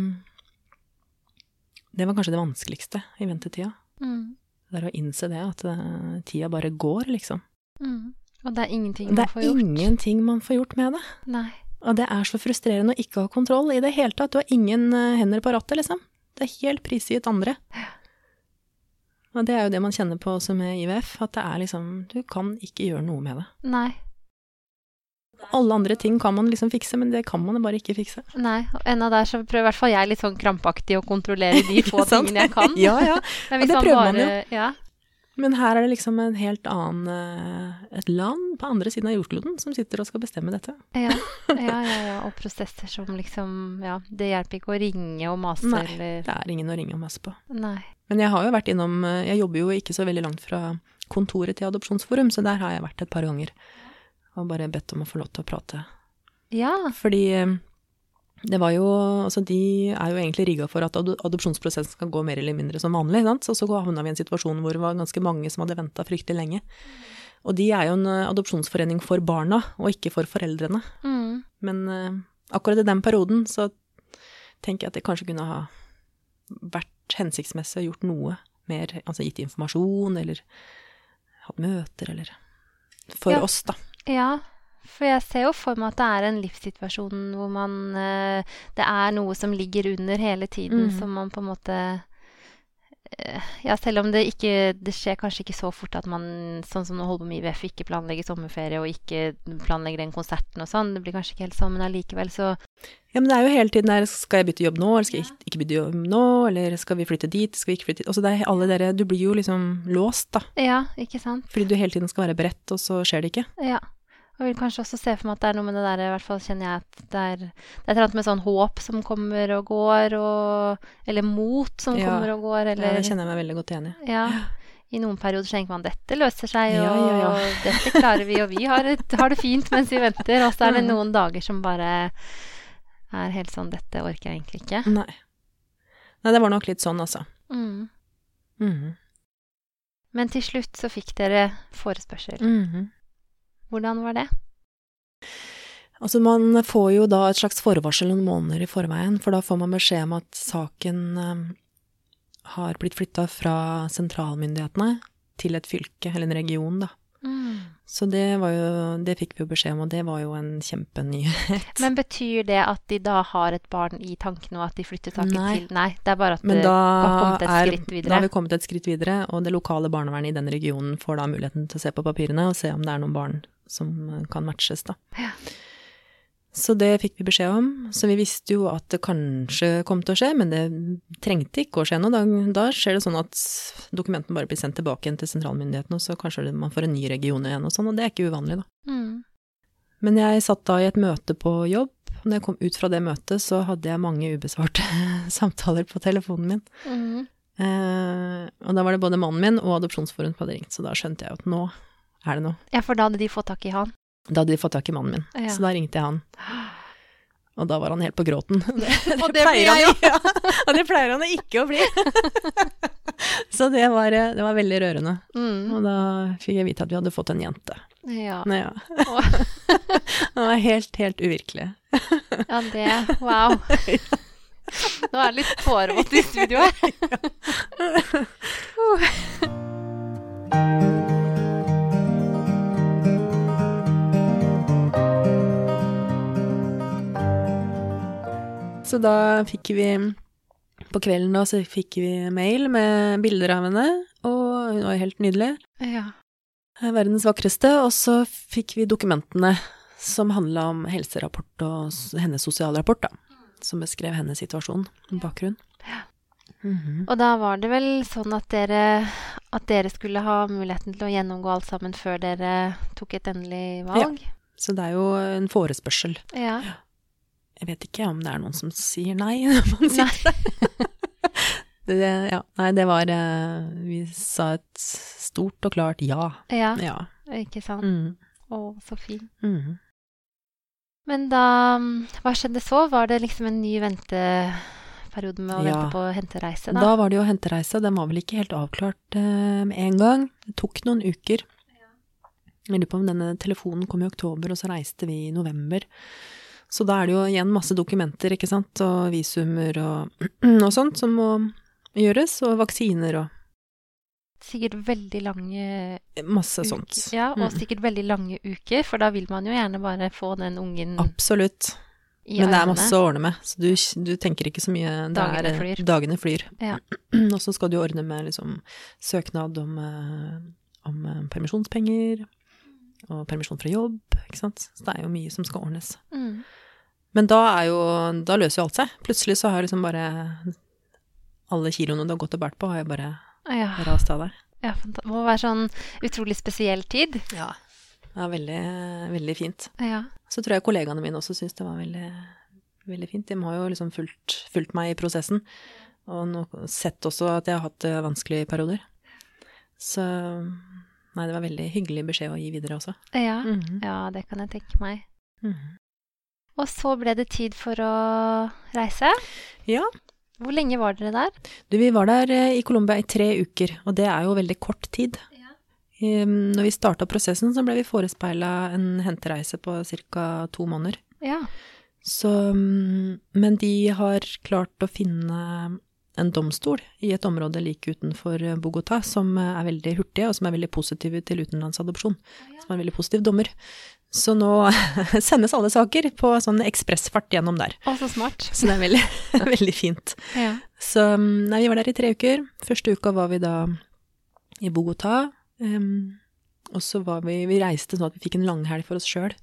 det var kanskje det vanskeligste i ventetida. Mm. Det er å innse det, at det, tida bare går, liksom. Mm. Og det er ingenting man får gjort. Det er ingenting man får gjort med det. Nei. Og det er så frustrerende å ikke ha kontroll i det hele tatt. Du har ingen uh, hender på rattet, liksom. Det er helt prisgitt andre. Og det er jo det man kjenner på også med IVF, at det er liksom Du kan ikke gjøre noe med det. Nei. Alle andre ting kan man liksom fikse, men det kan man bare ikke fikse. Nei. Og enda der så prøver i hvert fall jeg litt sånn krampaktig å kontrollere de få tingene jeg kan. Ja, ja. Men og det man prøver man jo. Ja. Men her er det liksom en helt annen eh, Et land på andre siden av jordkloden som sitter og skal bestemme dette. Ja, ja, ja, ja. Og prosesser som liksom Ja, det hjelper ikke å ringe og mase Nei. eller Det er ingen å ringe og masse på. Nei. Men jeg har jo vært innom eh, Jeg jobber jo ikke så veldig langt fra kontoret til Adopsjonsforum, så der har jeg vært et par ganger. Og bare bedt om å få lov til å prate. Ja. Fordi eh, det var jo Altså, de er jo egentlig rigga for at adopsjonsprosessen skal gå mer eller mindre som vanlig, sant. Så så havna vi i en situasjon hvor det var ganske mange som hadde venta fryktelig lenge. Og de er jo en eh, adopsjonsforening for barna, og ikke for foreldrene. Mm. Men eh, akkurat i den perioden så tenker jeg at det kanskje kunne ha vært hensiktsmessig å gjort noe mer, altså gitt informasjon, eller hatt møter, eller For Ja. oss, da. Ja, for jeg ser jo for meg at det er en livssituasjon hvor man eh, Det er noe som ligger under hele tiden, Mhm. som man på en måte Ja, selv om det ikke Det skjer kanskje ikke så fort at man, sånn som nå holder på med IVF, ikke planlegger sommerferie og ikke planlegger den konserten og sånn. Det blir kanskje ikke helt sånn, men allikevel så Ja, men det er jo hele tiden der Skal jeg bytte jobb nå, eller skal jeg ikke- ikke bytte jobb nå, eller skal vi flytte dit, skal vi ikke flytte dit Altså det er alle dere Du blir jo liksom låst, da. Ja, ikke sant? Fordi du hele tiden skal være beredt, og så skjer det ikke. Ja. Og jeg vil kanskje også se for meg at det er noe med det der, i hvert fall kjenner jeg at det er, det er et eller annet med sånn håp som kommer og går, og Eller mot som Ja. kommer og går, Ja, det kjenner jeg meg veldig godt igjen i. Ja. I noen perioder tenker man dette løser seg, Ja, og ja, ja. dette klarer vi, og vi har, et, har det fint mens vi venter. Og så er det noen dager som bare er helt sånn Dette orker jeg egentlig ikke. Nei. Nei, det var nok litt sånn, altså. Mm. Mhm. Men til slutt så fikk dere forespørsel. Mhm. Hvordan var det? Altså, man får jo da et slags forvarsel noen måneder i forveien, for da får man beskjed om at saken eh, har blitt flytta fra sentralmyndighetene til et fylke, eller en region, da. Mm. Så det var jo Det fikk vi jo beskjed om, og det var jo en kjempenyhet. Men betyr det at de da har et barn i tankene, og at de flytter saken Nei. til Nei, det er bare at Men det har kommet et er, skritt da har vi kommet et skritt videre, og det lokale barnevernet i den regionen får da muligheten til å se på papirene og se om det er noen barn som eh, kan matches, da. Ja. Så det fikk vi beskjed om. Så vi visste jo at det kanskje kom til å skje, men det trengte ikke å skje noe. Da, da skjer det sånn at dokumentene bare blir sendt tilbake igjen til sentralmyndighetene, og så kanskje man får en ny region igjen og sånn, og det er ikke uvanlig, da. Mm. Men jeg satt da i et møte på jobb. og Når jeg kom ut fra det møtet, så hadde jeg mange ubesvarte samtaler på telefonen min. Mm. Eh, og da var det både mannen min og Adopsjonsforum som hadde ringt, så da skjønte jeg jo at nå er det noe. Ja, for da hadde de fått tak i han. Da hadde de fått tak i mannen min, Ja. så da ringte jeg han. Og da var han helt på gråten. Det, Og det pleier han, ja, og det pleier han ikke å bli. så det var, det var veldig rørende. Mm. Og da fikk jeg vite at vi hadde fått en jente. Ja. Nei, ja. Det var helt, helt uvirkelig. Ja, det Wow. Nå er det litt tårevått i studio her. Så da fikk vi På kvelden da så fikk vi mail med bilder av henne, og hun var helt nydelig. Ja. Verdens vakreste. Og så fikk vi dokumentene som handla om helserapport og hennes sosialrapport, da. Som beskrev hennes situasjon bakgrunn. -hmm. Og da var det vel sånn at dere, at dere skulle ha muligheten til å gjennomgå alt sammen før dere tok et endelig valg? Ja. Så det er jo en forespørsel. Ja. Jeg vet ikke om det er noen som sier nei når man sitter der. det, ja, nei, det var eh, Vi sa et stort og klart ja. Ja, Ja. ikke sant? Mm. Å, så fint. Mm. Men da Hva skjedde så? Var det liksom en ny venteperiode med å Ja. vente på hentereise, da? Da var det jo hentereise. Den var vel ikke helt avklart eh, med en gang. Det tok noen uker. Jeg lurer på om denne telefonen kom i oktober, og så reiste vi i november. Så da er det jo igjen masse dokumenter, ikke sant, og visumer og, og sånt som må gjøres, og vaksiner og Sikkert veldig lange masse uker. sånt. Ja, og Mm. sikkert veldig lange uker, for da vil man jo gjerne bare få den ungen Absolutt. Men det er masse å ordne med, så du, du tenker ikke så mye. Det Dagene er, flyr. Dagene flyr. Ja. Og så skal du ordne med liksom søknad om, eh, om eh, permisjonspenger, og permisjon fra jobb, ikke sant. Så det er jo mye som skal ordnes. Mm. Men da er jo, da løser jo alt seg. Plutselig så har jeg liksom bare alle kiloene du har gått og båret på, har jo bare Ja, rast av deg. ja, det må være sånn utrolig spesiell tid. Ja. Det er veldig, veldig fint. Ja. Så tror jeg kollegaene mine også syns det var veldig, veldig fint. De har jo liksom fulgt, fulgt meg i prosessen, og nå sett også at jeg har hatt eh, vanskelige perioder. Så nei, det var veldig hyggelig beskjed å gi videre også. Ja. Mhm. ja, det kan jeg tenke meg. Mhm. Og så ble det tid for å reise. Ja. Hvor lenge var dere der? Du, vi var der eh, i Colombia i tre uker, og det er jo veldig kort tid. Ja. Når vi starta prosessen, så ble vi forespeila en hentereise på ca. to måneder. Ja. Så, mm, men de har klart å finne en domstol i et område like utenfor Bogotá som er veldig hurtige, og som er veldig positive til utenlandsadopsjon. Som er en veldig positiv dommer. Så nå sendes alle saker på sånn ekspressfart gjennom der. Å, så smart. Så det er veldig, veldig fint. Ja. Så mm, nei, vi var der i tre uker. Første uka var vi da i Bogotá. Um, og så var vi Vi reiste sånn at vi fikk en langhelg for oss sjøl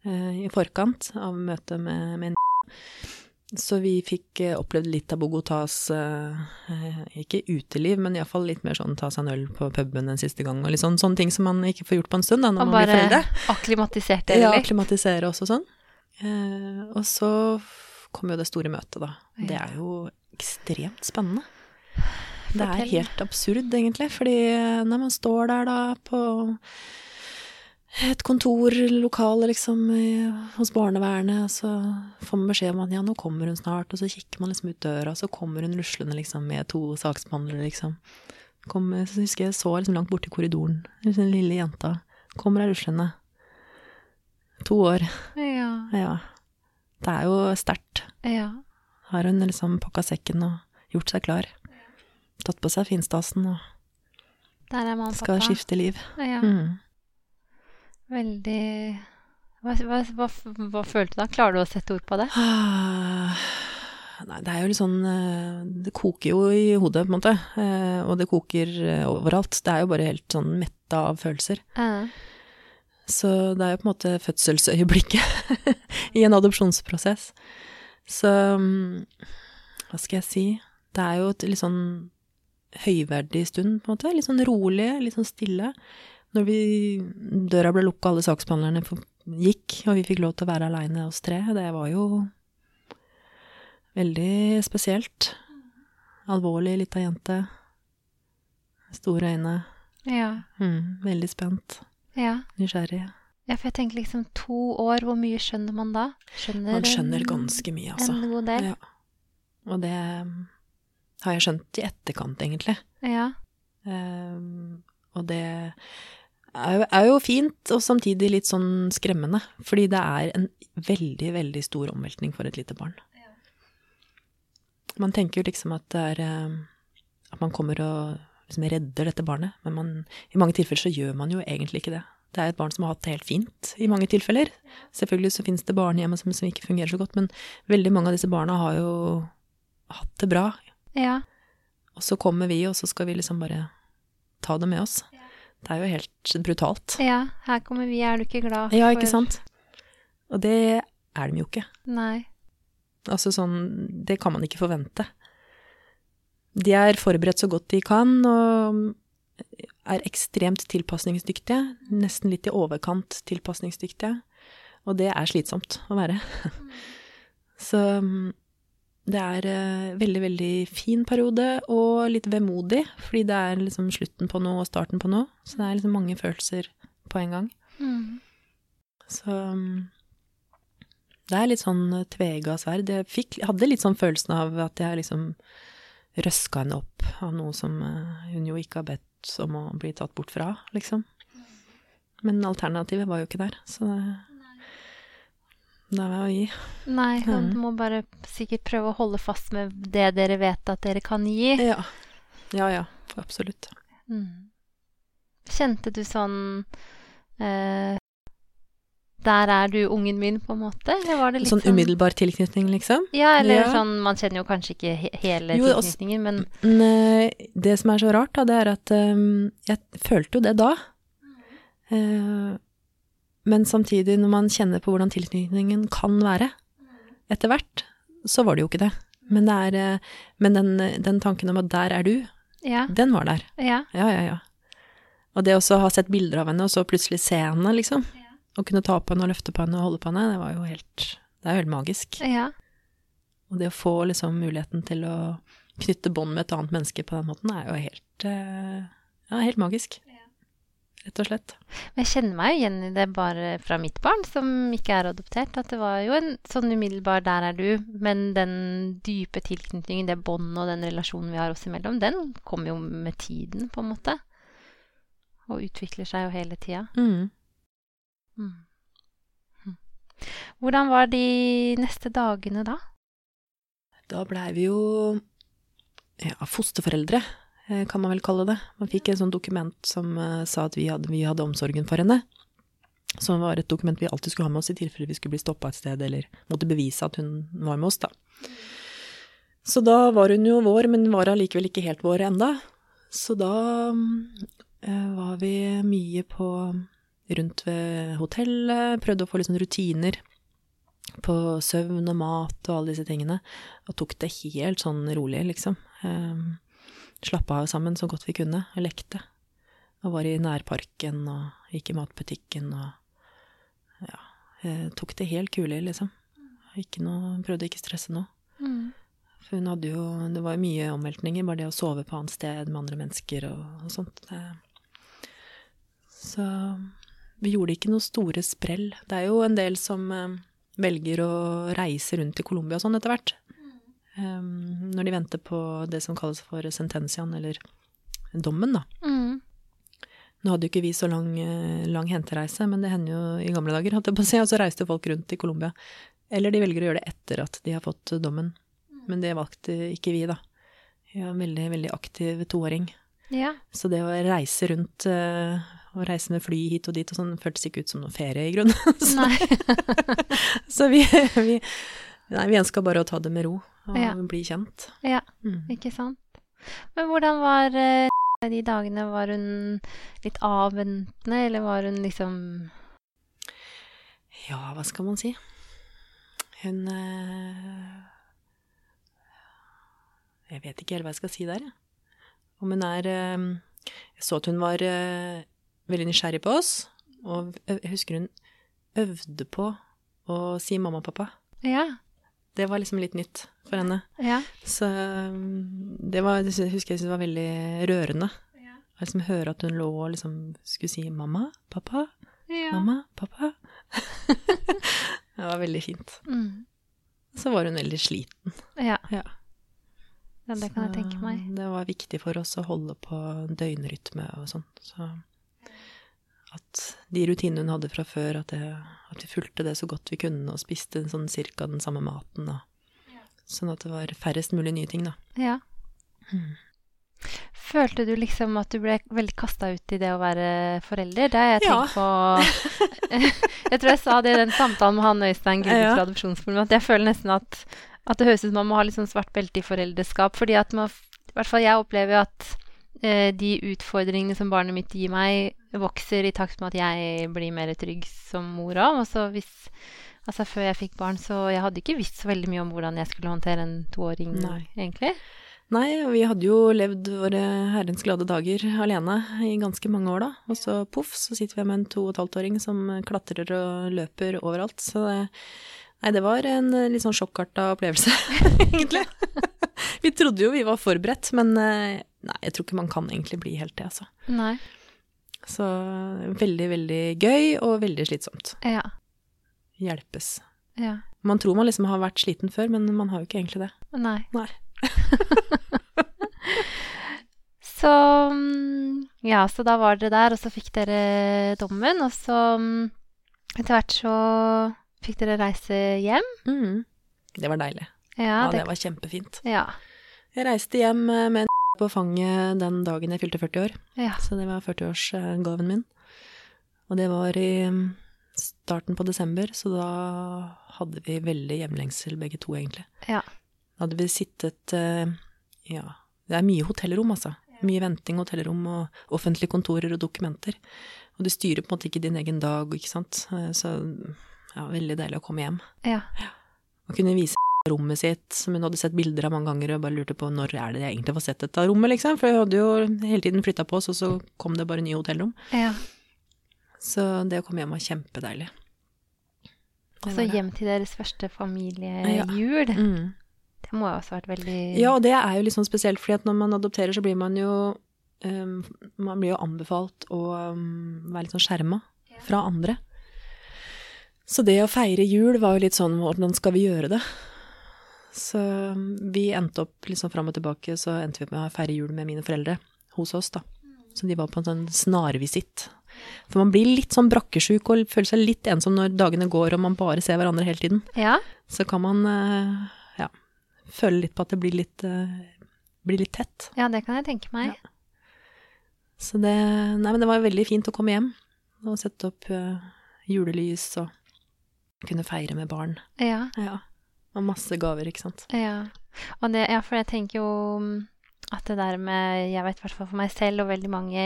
i forkant av møtet med, med en Så vi fikk eh, opplevd litt av Bogotas eh, eh, Ikke uteliv, men iallfall litt mer sånn ta seg en øl på puben en siste gang, og litt sånn, sånne ting som man ikke får gjort på en stund da, når Og man blir bare akklimatiserte det litt? Ja, akklimatisere også sånn. Og så kom jo det store møtet, da. Det er jo ekstremt spennende. Det er helt absurd, egentlig, fordi når man står der da på et kontorlokale liksom hos barnevernet, så får man beskjed om at ja, nå kommer hun snart, og så kikker man liksom ut døra, og så kommer hun ruslende liksom med to saksbehandlere, liksom. Kom, så husker jeg så liksom langt borte i korridoren, den lille jenta, kommer her ruslende. To år. Ja. Ja. Det er jo sterkt. ja. Har hun liksom pakka sekken og gjort seg klar. Tatt på seg finstasen og skal skifte liv. Ja. Mm. Veldig hva, hva, hva, hva følte du da? Klarer du å sette ord på det? Nei, det er jo litt sånn eh, Det koker jo i hodet, på en måte. eh, Og det koker eh, overalt. Det er jo bare helt sånn metta av følelser. Uh. Så det er jo på en måte fødselsøyeblikket i en adopsjonsprosess. Så mm, hva skal jeg si? Det er jo et litt sånn høyverdig stund, på en måte. Litt sånn rolig, litt sånn stille. Når vi, døra ble lukka, alle saksbehandlerne gikk, og vi fikk lov til å være aleine oss tre, det var jo veldig spesielt. Alvorlig lita jente. Store øyne. ja. Mm, veldig spent. ja. Nysgjerrig. Ja, for jeg tenker liksom to år, hvor mye skjønner man da? Skjønner Man skjønner ganske mye, altså. En god del. Ja. Og det um, har jeg skjønt i etterkant, egentlig. Ja. Um, og det er jo, er jo fint, og samtidig litt sånn skremmende. Fordi det er en veldig, veldig stor omveltning for et lite barn. Man tenker jo liksom at det er um, At man kommer og liksom redder dette barnet, men man, i mange tilfeller så gjør man jo egentlig ikke det. Det er et barn som har hatt det helt fint i mange tilfeller. Selvfølgelig så finnes det barnehjem som, som ikke fungerer så godt, men veldig mange av disse barna har jo hatt det bra. Ja. Og så kommer vi, og så skal vi liksom bare ta det med oss. Det er jo helt brutalt. ja. Her kommer vi, er du ikke glad for Ja, ikke sant? Og det er de jo ikke. Nei. Altså sånn, det kan man ikke forvente. De er forberedt så godt de kan, og er ekstremt tilpasningsdyktige. Nesten litt i overkant tilpasningsdyktige. Og det er slitsomt å være. Så mm, det er en veldig, veldig fin periode, og litt vemodig, fordi det er liksom slutten på noe og starten på noe. Så det er liksom mange følelser på en gang. Mm. Så mm, det er litt sånn tvega sverd. Jeg fikk, hadde litt sånn følelsen av at jeg liksom røska henne opp av noe som eh, hun jo ikke har bedt om å bli tatt bort fra, liksom. Men alternativet var jo ikke der, så det, det var å gi. Nei, man mm. må bare sikkert prøve å holde fast med det dere vet at dere kan gi. Ja. Ja, ja, absolutt. Mm. Kjente du sånn eh, Der er du, ungen min, på en måte? Eller var det litt Sånn umiddelbar tilknytning, liksom? Ja, eller Ja. sånn Man kjenner jo kanskje ikke he hele Jo, altså- tilknytningen, men eh, det som er så rart, da, det er at um, jeg følte jo det da. Eh, men samtidig, når man kjenner på hvordan tilknytningen kan være etter hvert, så var det jo ikke det. Men, det er, eh, men den, den tanken om at der er du, ja. den var der. Ja. Ja, ja, ja. Og det å ha sett bilder av henne, og så plutselig se henne, liksom. Og kunne ta på henne og løfte på henne og holde på henne, det var jo helt Det er jo helt magisk. ja. Og det å få liksom muligheten til å knytte bånd med et annet menneske på den måten, er jo helt eh, Ja, helt magisk. Rett og slett. Men jeg kjenner meg jo igjen i det bare fra mitt barn, som ikke er adoptert. At det var jo en sånn umiddelbar 'der er du', men den dype tilknytningen, det båndet og den relasjonen vi har oss imellom, den kommer jo med tiden, på en måte. Og utvikler seg jo hele tida. Mm. Mm. Mm. Hvordan var de neste dagene da? Da blei vi jo ja, fosterforeldre, kan man vel kalle det. Man fikk en sånn dokument som eh, sa at vi hadde, vi hadde omsorgen for henne. Som var et dokument vi alltid skulle ha med oss i tilfelle vi skulle bli stoppa et sted, eller måtte bevise at hun var med oss, da. Så da var hun jo vår, men var allikevel ikke helt vår enda. Så da eh, var vi mye på rundt ved hotellet, prøvde å få litt sånn rutiner på søvn og mat og alle disse tingene, og tok det helt sånn rolig, liksom. Um, Slappa av sammen så godt vi kunne, og lekte. Og var i nærparken og gikk i matbutikken og ja, Jeg tok det helt kulig, liksom. Ikke noe, prøvde ikke stresse noe. Mm. For hun hadde jo Det var mye omveltninger, bare det å sove på annet sted med andre mennesker og, og sånt. Så vi gjorde ikke noe store sprell. Det er jo en del som eh, velger å reise rundt i Colombia og sånn etter hvert. Um, når de venter på det som kalles for sentensian, eller dommen, da. Mm. Nå hadde jo ikke vi så lang, eh, lang hentereise, men det hender jo i gamle dager, holdt jeg på å si, og så reiste folk rundt i Colombia. Eller de velger å gjøre det etter at de har fått dommen. Men det valgte ikke vi, da. Jeg er en veldig, veldig aktiv toåring. Ja. Så det å reise rundt eh, og reise med fly hit og dit og sånn, føltes ikke ut som noe ferie, i grunnen. så så vi, vi, nei, vi ønska bare å ta det med ro og Ja. bli kjent. Ja. Mm. Ikke sant? Men hvordan var eh, de dagene? Var hun litt avventende, eller var hun liksom Ja, hva skal man si? Hun eh, Jeg vet ikke helt hva jeg skal si der, jeg. Om hun er eh, Jeg så at hun var veldig nysgjerrig på oss, og jeg husker hun øvde på å si mamma og pappa. Ja. Det var liksom litt nytt for henne. Ja. Så um, det var, det husker jeg syntes var veldig rørende. Å liksom høre at hun lå og liksom skulle si mamma, pappa, ja. mamma, pappa. det var veldig fint. Mm. Så var hun veldig sliten. Ja. Ja. ja, det kan jeg tenke meg. Det var viktig for oss å holde på døgnrytme og sånn. Så at de rutinene hun hadde fra før, at, det, at vi fulgte det så godt vi kunne og spiste sånn cirka den samme maten. Da. sånn at det var færrest mulig nye ting, da. Ja. Mm. Følte du liksom at du ble veldig kasta ut i det å være forelder? Det har jeg Ja. på Jeg tror jeg sa det i den samtalen med han Øystein Gulli Ja. fra Adopsjonsforum, at jeg føler nesten at, at det høres ut som man må ha litt sånn svart belte i foreldreskap. Fordi at man I hvert fall jeg opplever jo at de utfordringene som barnet mitt gir meg, vokser i takt med at jeg blir mer trygg som mor òg. Altså Altså før jeg fikk barn, så jeg hadde ikke visst så veldig mye om hvordan jeg skulle håndtere en toåring, Nei. egentlig. Nei, vi hadde jo levd våre herrens glade dager alene i ganske mange år da. Og så poff, så sitter vi med en to og et halvt åring som klatrer og løper overalt. Så det, nei, det var en eh, litt sånn sjokkarta opplevelse, egentlig. vi trodde jo vi var forberedt, men eh, nei, jeg tror ikke man kan egentlig bli helt det, altså. Nei. Så veldig, veldig gøy og veldig slitsomt. Ja. Hjelpes. Ja. Man tror man liksom har vært sliten før, men man har jo ikke egentlig det. Nei. Nei. Så mm, Ja, så da var dere der, og så fikk dere dommen, og så mm, etter hvert så fikk dere reise hjem. Mm. Det var deilig. Ja, Ja, det, det var kjempefint. ja, Jeg reiste hjem eh, med en på fanget den dagen jeg fylte 40 år, ja. så det var 40-årsgaven min. Og det var i mm, starten på desember, så da hadde vi veldig hjemlengsel begge to, egentlig. ja. Da hadde vi sittet eh, Ja, det er mye hotellrom, altså. Mye venting, hotellrom og offentlige kontorer og dokumenter. Og du styrer på en måte ikke din egen dag, ikke sant. Eh, Så ja, veldig deilig å komme hjem. ja. Og kunne vise rommet sitt, som hun hadde sett bilder av mange ganger, og bare lurte på når er det jeg egentlig får sett dette rommet, liksom. For jeg hadde jo hele tiden flytta på oss, og så kom det bare nye hotellrom. ja. Så det å komme hjem var kjempedeilig. Og så hjem til deres første familiejul. Mm. Det må jo også ha vært veldig Ja, og det er jo litt sånn spesielt, fordi at når man adopterer, så blir man jo um, Man blir jo anbefalt å um, være litt sånn skjerma fra andre. Så det å feire jul var jo litt sånn Hvordan skal vi gjøre det? Så um, vi endte opp sånn fram og tilbake, så endte vi med å feire jul med mine foreldre hos oss, da. Så de var på en sånn snarvisitt. For man blir litt sånn brakkesjuk og føler seg litt ensom når dagene går og man bare ser hverandre hele tiden Ja. så kan man eh, ja, føle litt på at det blir litt, eh, blir litt tett. ja, det kan jeg tenke meg. Så det, nei, men det var veldig fint å komme hjem og sette opp eh, julelys og kunne feire med barn. Ja. Ja. Og masse gaver, ikke sant. Ja. Og det, ja, for jeg tenker jo mm, at det der med Jeg vet i hvert fall for meg selv og veldig mange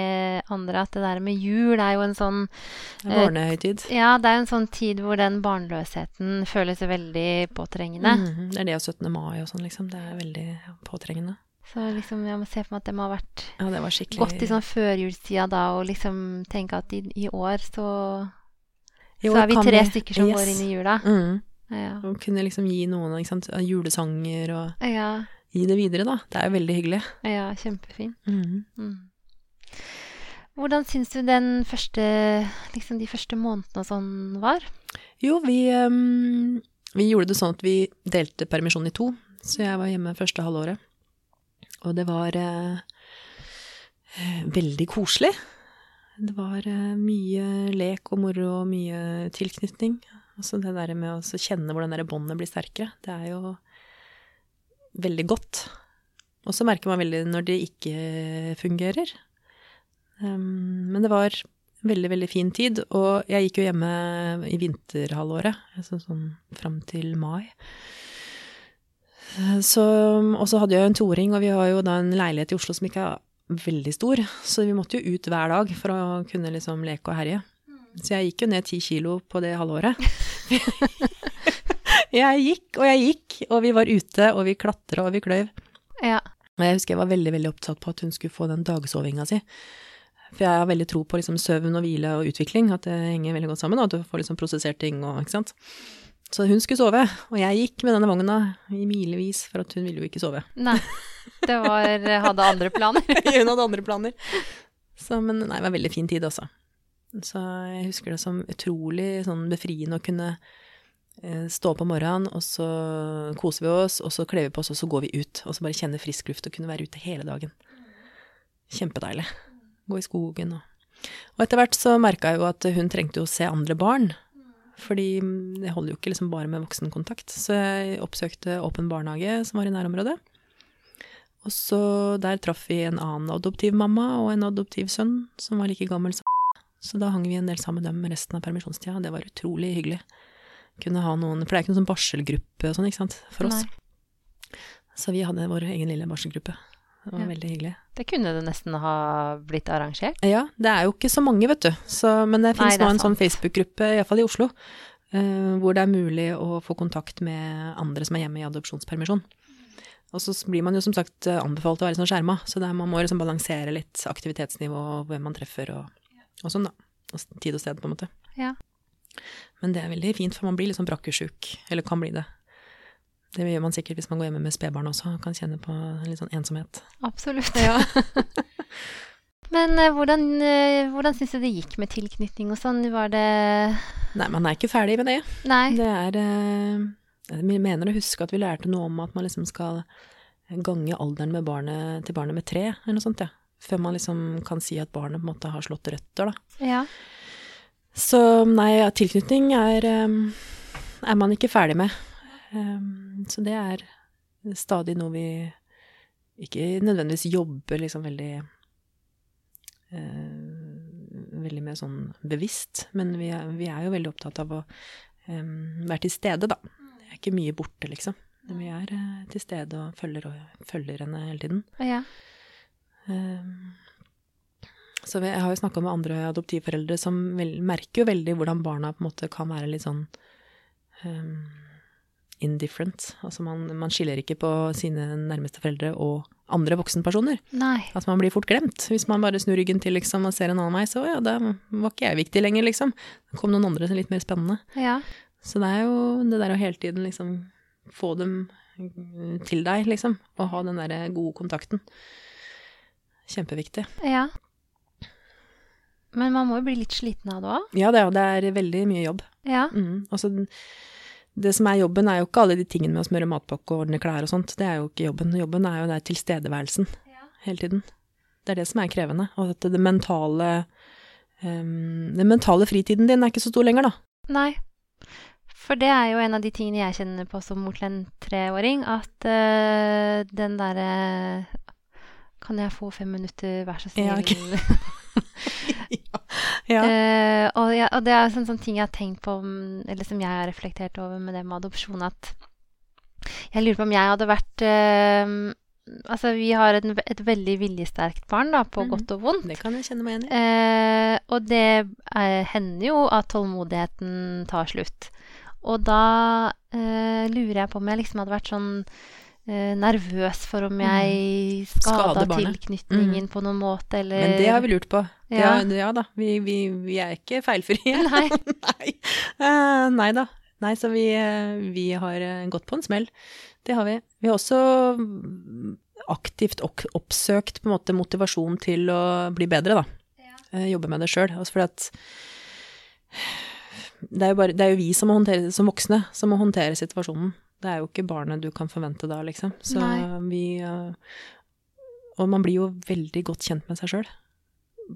andre at det der med jul er jo en sånn Barnehøytid. Eh, Barnehøytid. Ja, det er jo en sånn tid hvor den barnløsheten føles veldig påtrengende. Mhm, Det er det og 17. mai og sånn, liksom. Det er veldig påtrengende. Så liksom, jeg må se for meg at det må ha vært Ja, det var skikkelig godt i sånn førjulstida da, og liksom tenke at i, i år så, I så er vi tre tre stykker som yes. går inn i jula. Mm. Ja. Og kunne liksom gi noen ikke sant, julesanger og Ja, gi det videre, da. Det er jo veldig hyggelig. ja kjempefint. Mm. Mm. Hvordan syns du den første, liksom de første månedene og sånn var? Jo, vi, um, vi gjorde det sånn at vi delte permisjonen i to, så jeg var hjemme første halvåret. Og det var eh, veldig koselig. Det var eh, mye lek og moro og mye tilknytning. Altså det der med å kjenne hvordan det båndet blir sterkere, det er jo veldig godt. Og så merker man veldig når det ikke fungerer. Um, men det var veldig, veldig fin tid. Og jeg gikk jo hjemme i vinterhalvåret, altså sånn fram til mai. Og så hadde jeg en toåring, og vi har jo da en leilighet i Oslo som ikke er veldig stor, så vi måtte jo ut hver dag for å kunne liksom leke og herje. Så jeg gikk jo ned ti kilo på det halvåret. jeg gikk og jeg gikk, og vi var ute, og vi klatra og vi kløyv. Ja. Og jeg husker jeg var veldig, veldig opptatt på at hun skulle få den dagsovinga si. For jeg har veldig tro på liksom søvn og hvile og utvikling, at det henger veldig godt sammen, og at du får liksom prosessert ting og ikke sant. Så hun skulle sove, og jeg gikk med denne vogna i milevis, for at hun ville jo ikke sove. Nei. Det var Hadde andre planer. hun hadde andre planer. Så, men nei, det var en veldig fin tid, altså. Så jeg husker det som utrolig sånn befriende å kunne eh, stå opp om morgenen, og så koser vi oss, og så kler vi på oss, og så går vi ut. Og så bare kjenne frisk luft og kunne være ute hele dagen. Kjempedeilig. Gå i skogen og Og etter hvert så merka jeg jo at hun trengte jo å se andre barn. Fordi det holder jo ikke liksom bare med voksenkontakt. Så jeg oppsøkte Åpen barnehage, som var i nærområdet. Og så der traff vi en annen adoptivmamma og en adoptivsønn som var like gammel som Så da hang vi en del sammen med dem resten av permisjonstida, og det var utrolig hyggelig. Kunne ha noen For det er ikke noen sånn barselgruppe og sånn, ikke sant, for oss. Nei. Så vi hadde vår egen lille barselgruppe. Det var Ja. veldig hyggelig. Det kunne det nesten ha blitt arrangert. Ja, det er jo ikke så mange, vet du. Så, men det fins nå en sånn. Facebook-gruppe, iallfall i Oslo, uh, hvor det er mulig å få kontakt med andre som er hjemme i adopsjonspermisjon. Og så blir man jo som sagt eh, anbefalt å være sånn skjerma, så det er, man må liksom balansere litt aktivitetsnivå og hvem man treffer og, og sånn, da. Og tid og sted, på en måte. Ja. Men det er veldig fint, for man blir litt sånn brakkesjuk, eller kan bli det. Det gjør man sikkert hvis man går hjemme med spedbarn også, kan kjenne på en litt sånn ensomhet. Absolutt. Ja. Men eh, hvordan, uh, hvordan syns du det gikk med tilknytning og sånn? Var det Nei, man er ikke ferdig med det. Nei. Det er eh, Jeg mener å huske at vi lærte noe om at man liksom skal gange alderen med barnet, til barnet med tre, eller noe sånt, ja. før man liksom kan si at barnet på en måte har slått røtter, da. Ja. Så nei, tilknytning er, um, er man ikke ferdig med. Um, så det er stadig noe vi ikke nødvendigvis jobber liksom veldig uh, Veldig mer sånn bevisst, men vi er, vi er jo veldig opptatt av å um, være til stede, da. Ikke mye borte, liksom. Vi er uh, til stede og følger, og følger henne hele tiden. Ja. Um, så jeg har jo snakka med andre adoptivforeldre som vel, merker jo veldig hvordan barna på en måte kan være litt sånn um, indifferent. Altså man, man skiller ikke på sine nærmeste foreldre og andre voksenpersoner. Nei. At man blir fort glemt. Hvis man bare snur ryggen til liksom, og ser en annen vei, så ja, da var ikke jeg viktig lenger, liksom. Det kom noen andre som er litt mer spennende. Ja. Så det er jo det der å hele tiden liksom få dem mm, til deg, liksom. Og ha den der gode kontakten. Kjempeviktig. Ja. Men man må jo bli litt sliten av det òg. Ja, det er, det er veldig mye jobb. Ja. Mm. Altså, det som er jobben, er jo ikke alle de tingene med å smøre matpakke og ordne klær og sånt. Det er jo ikke jobben. Jobben er jo der tilstedeværelsen hele tiden. Det er det som er krevende. Og at det mentale um, Den mentale fritiden din er ikke så stor lenger, da. Nei. For det er jo en av de tingene jeg kjenner på som mor til en treåring, at uh, den derre Kan jeg få fem minutter, vær så snill? Ja, okay. ja. uh, og, ja, og det er en sånn, sånn ting jeg har tenkt på, mm, eller som jeg har reflektert over med det med adopsjon, at jeg lurer på om jeg hadde vært eh, Altså, vi har et, et veldig viljesterkt barn, da, på Mhm. godt og vondt. Det kan jeg kjenne meg igjen i. Eh, og det er, hender jo at tålmodigheten tar slutt. Og da eh, lurer jeg på om jeg liksom hadde vært sånn eh, nervøs for om jeg skada tilknytningen mm. på noen måte, eller Men det har vi lurt på. Ja, Ja. ja da. Vi, vi, vi er ikke feilfrie. Nei. nei. Uh, nei da. Nei, så vi, eh, vi har eh, gått på en smell. Det har vi. Vi har også mm, aktivt oppsøkt på en måte motivasjon til å bli bedre, da. Ja. Jobbe med det sjøl. Altså fordi at det er, jo bare, det er jo vi som, må håndtere, som voksne som må håndtere situasjonen. Det er jo ikke barnet du kan forvente da, liksom. Så Nei. vi eh, Og man blir jo veldig godt kjent med seg sjøl.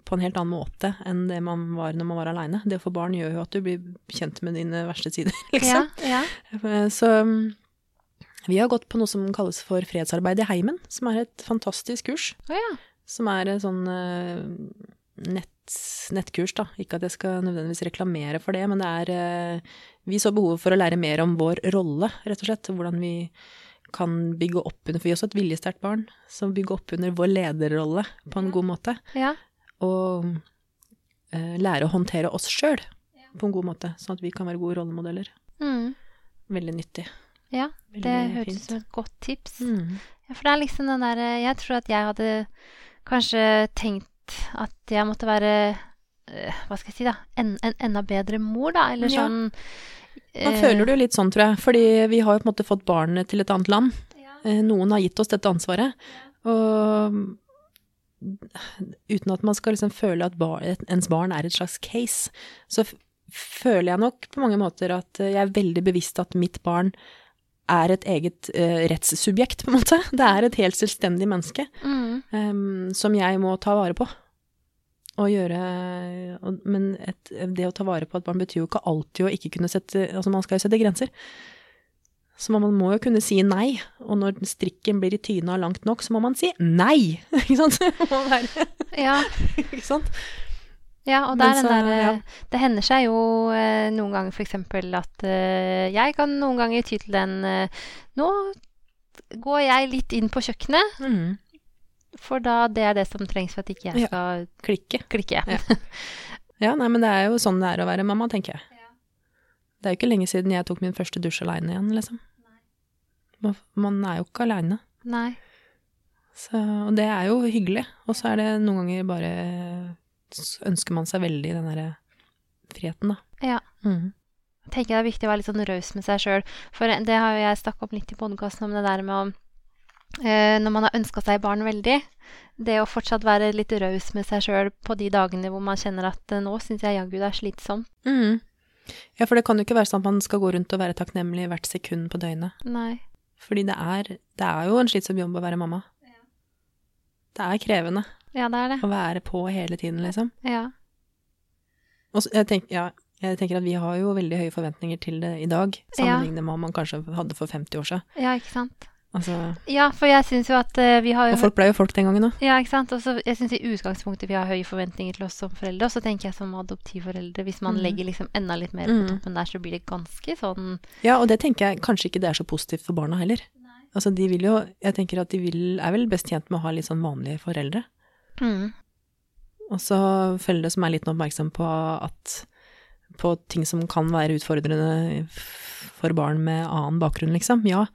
På en helt annen måte enn det man var når man var aleine. Det å få barn gjør jo at du blir kjent med dine verste sider, liksom. Ja, ja. Så mm, vi har gått på noe som kalles for fredsarbeid i heimen, som er et fantastisk kurs. Oh, ja. Som er sånn eh, nett, nettkurs, da. Ikke at jeg skal nødvendigvis reklamere for det, men det er eh, Vi så behovet for å lære mer om vår rolle, rett og slett. Hvordan vi kan bygge opp under For vi er også et viljesterkt barn, som bygger opp under vår lederrolle på en god måte. ja. Og eh, lære å håndtere oss sjøl på en god måte, sånn at vi kan være gode rollemodeller. Mm. Veldig nyttig. ja. Veldig Det høres ut som et godt tips. Mm. Ja, for det er liksom den derre Jeg tror at jeg hadde kanskje tenkt at jeg måtte være eh, Hva skal jeg si, da? En, en enda bedre mor, da? Eller Ja. sånn Man eh, føler det jo litt sånn, tror jeg. Fordi vi har jo på en måte fått barnet til et annet land. Ja. Eh, Noen har gitt oss dette ansvaret. Og uten at man skal liksom føle at bar, ens barn er et slags case, så føler jeg nok på mange måter at eh, jeg er veldig bevisst at mitt barn er et eget uh, rettssubjekt, på en måte. Det er et helt selvstendig menneske Mm. um, som jeg må ta vare på. Og gjøre og, Men et, det å ta vare på et barn betyr jo ikke alltid å ikke kunne sette Altså, man skal jo sette grenser. Så man må jo kunne si nei. Og når strikken blir i tyna langt nok, så må man si nei! Ikke sant? Det må være, Ja, ikke sant? Ja, og er den så, der, ja. Det hender seg jo eh, noen ganger eksempel at eh, jeg kan noen ganger ty til den eh, Nå går jeg litt inn på kjøkkenet, mm. for da det er det som trengs for at ikke jeg Ja. skal Klikke. klikke. Ja. Ja, nei, men det er jo sånn det er å være mamma, tenker jeg. Det er jo ikke lenge siden jeg tok min første dusj aleine igjen, liksom. Man- Man er jo ikke aleine. Og det er jo hyggelig. Og så er det noen ganger bare ønsker man seg veldig den derre friheten, da. Ja. Mm. Jeg tenker det er viktig å være litt sånn raus med seg sjøl. For det har jo jeg snakka om litt i podkasten, om det der med å eh, Når man har ønska seg barn veldig, det å fortsatt være litt raus med seg sjøl på de dagene hvor man kjenner at eh, nå syns jeg jaggu det er slitsomt. Mm. Ja, for det kan jo ikke være sånn at man skal gå rundt og være takknemlig hvert sekund på døgnet. Nei. Fordi det er, det er jo en slitsom jobb å være mamma. Det er krevende. Ja, det er det. Å være på hele tiden, liksom. Ja. Og så, jeg, tenker, ja, jeg tenker at vi har jo veldig høye forventninger til det i dag, sammenlignet med hva man kanskje hadde for 50 år siden. ja, ikke sant. Altså, Ja, for jeg syns jo at uh, vi har jo og folk ble jo folk den gangen òg. Ja, ikke sant. Og så jeg syns i utgangspunktet vi har høye forventninger til oss som foreldre. Og så tenker jeg som adoptivforeldre, hvis man mm. legger liksom enda litt mer på Mhm. toppen der, så blir det ganske sånn Ja, og det tenker jeg kanskje ikke det er så positivt for barna heller. Altså, de vil jo Jeg tenker at de vil, er vel best tjent med å ha litt sånn vanlige foreldre. Mm. Og så foreldre som er litt oppmerksom på at På ting som kan være utfordrende for barn med annen bakgrunn, liksom. Ja.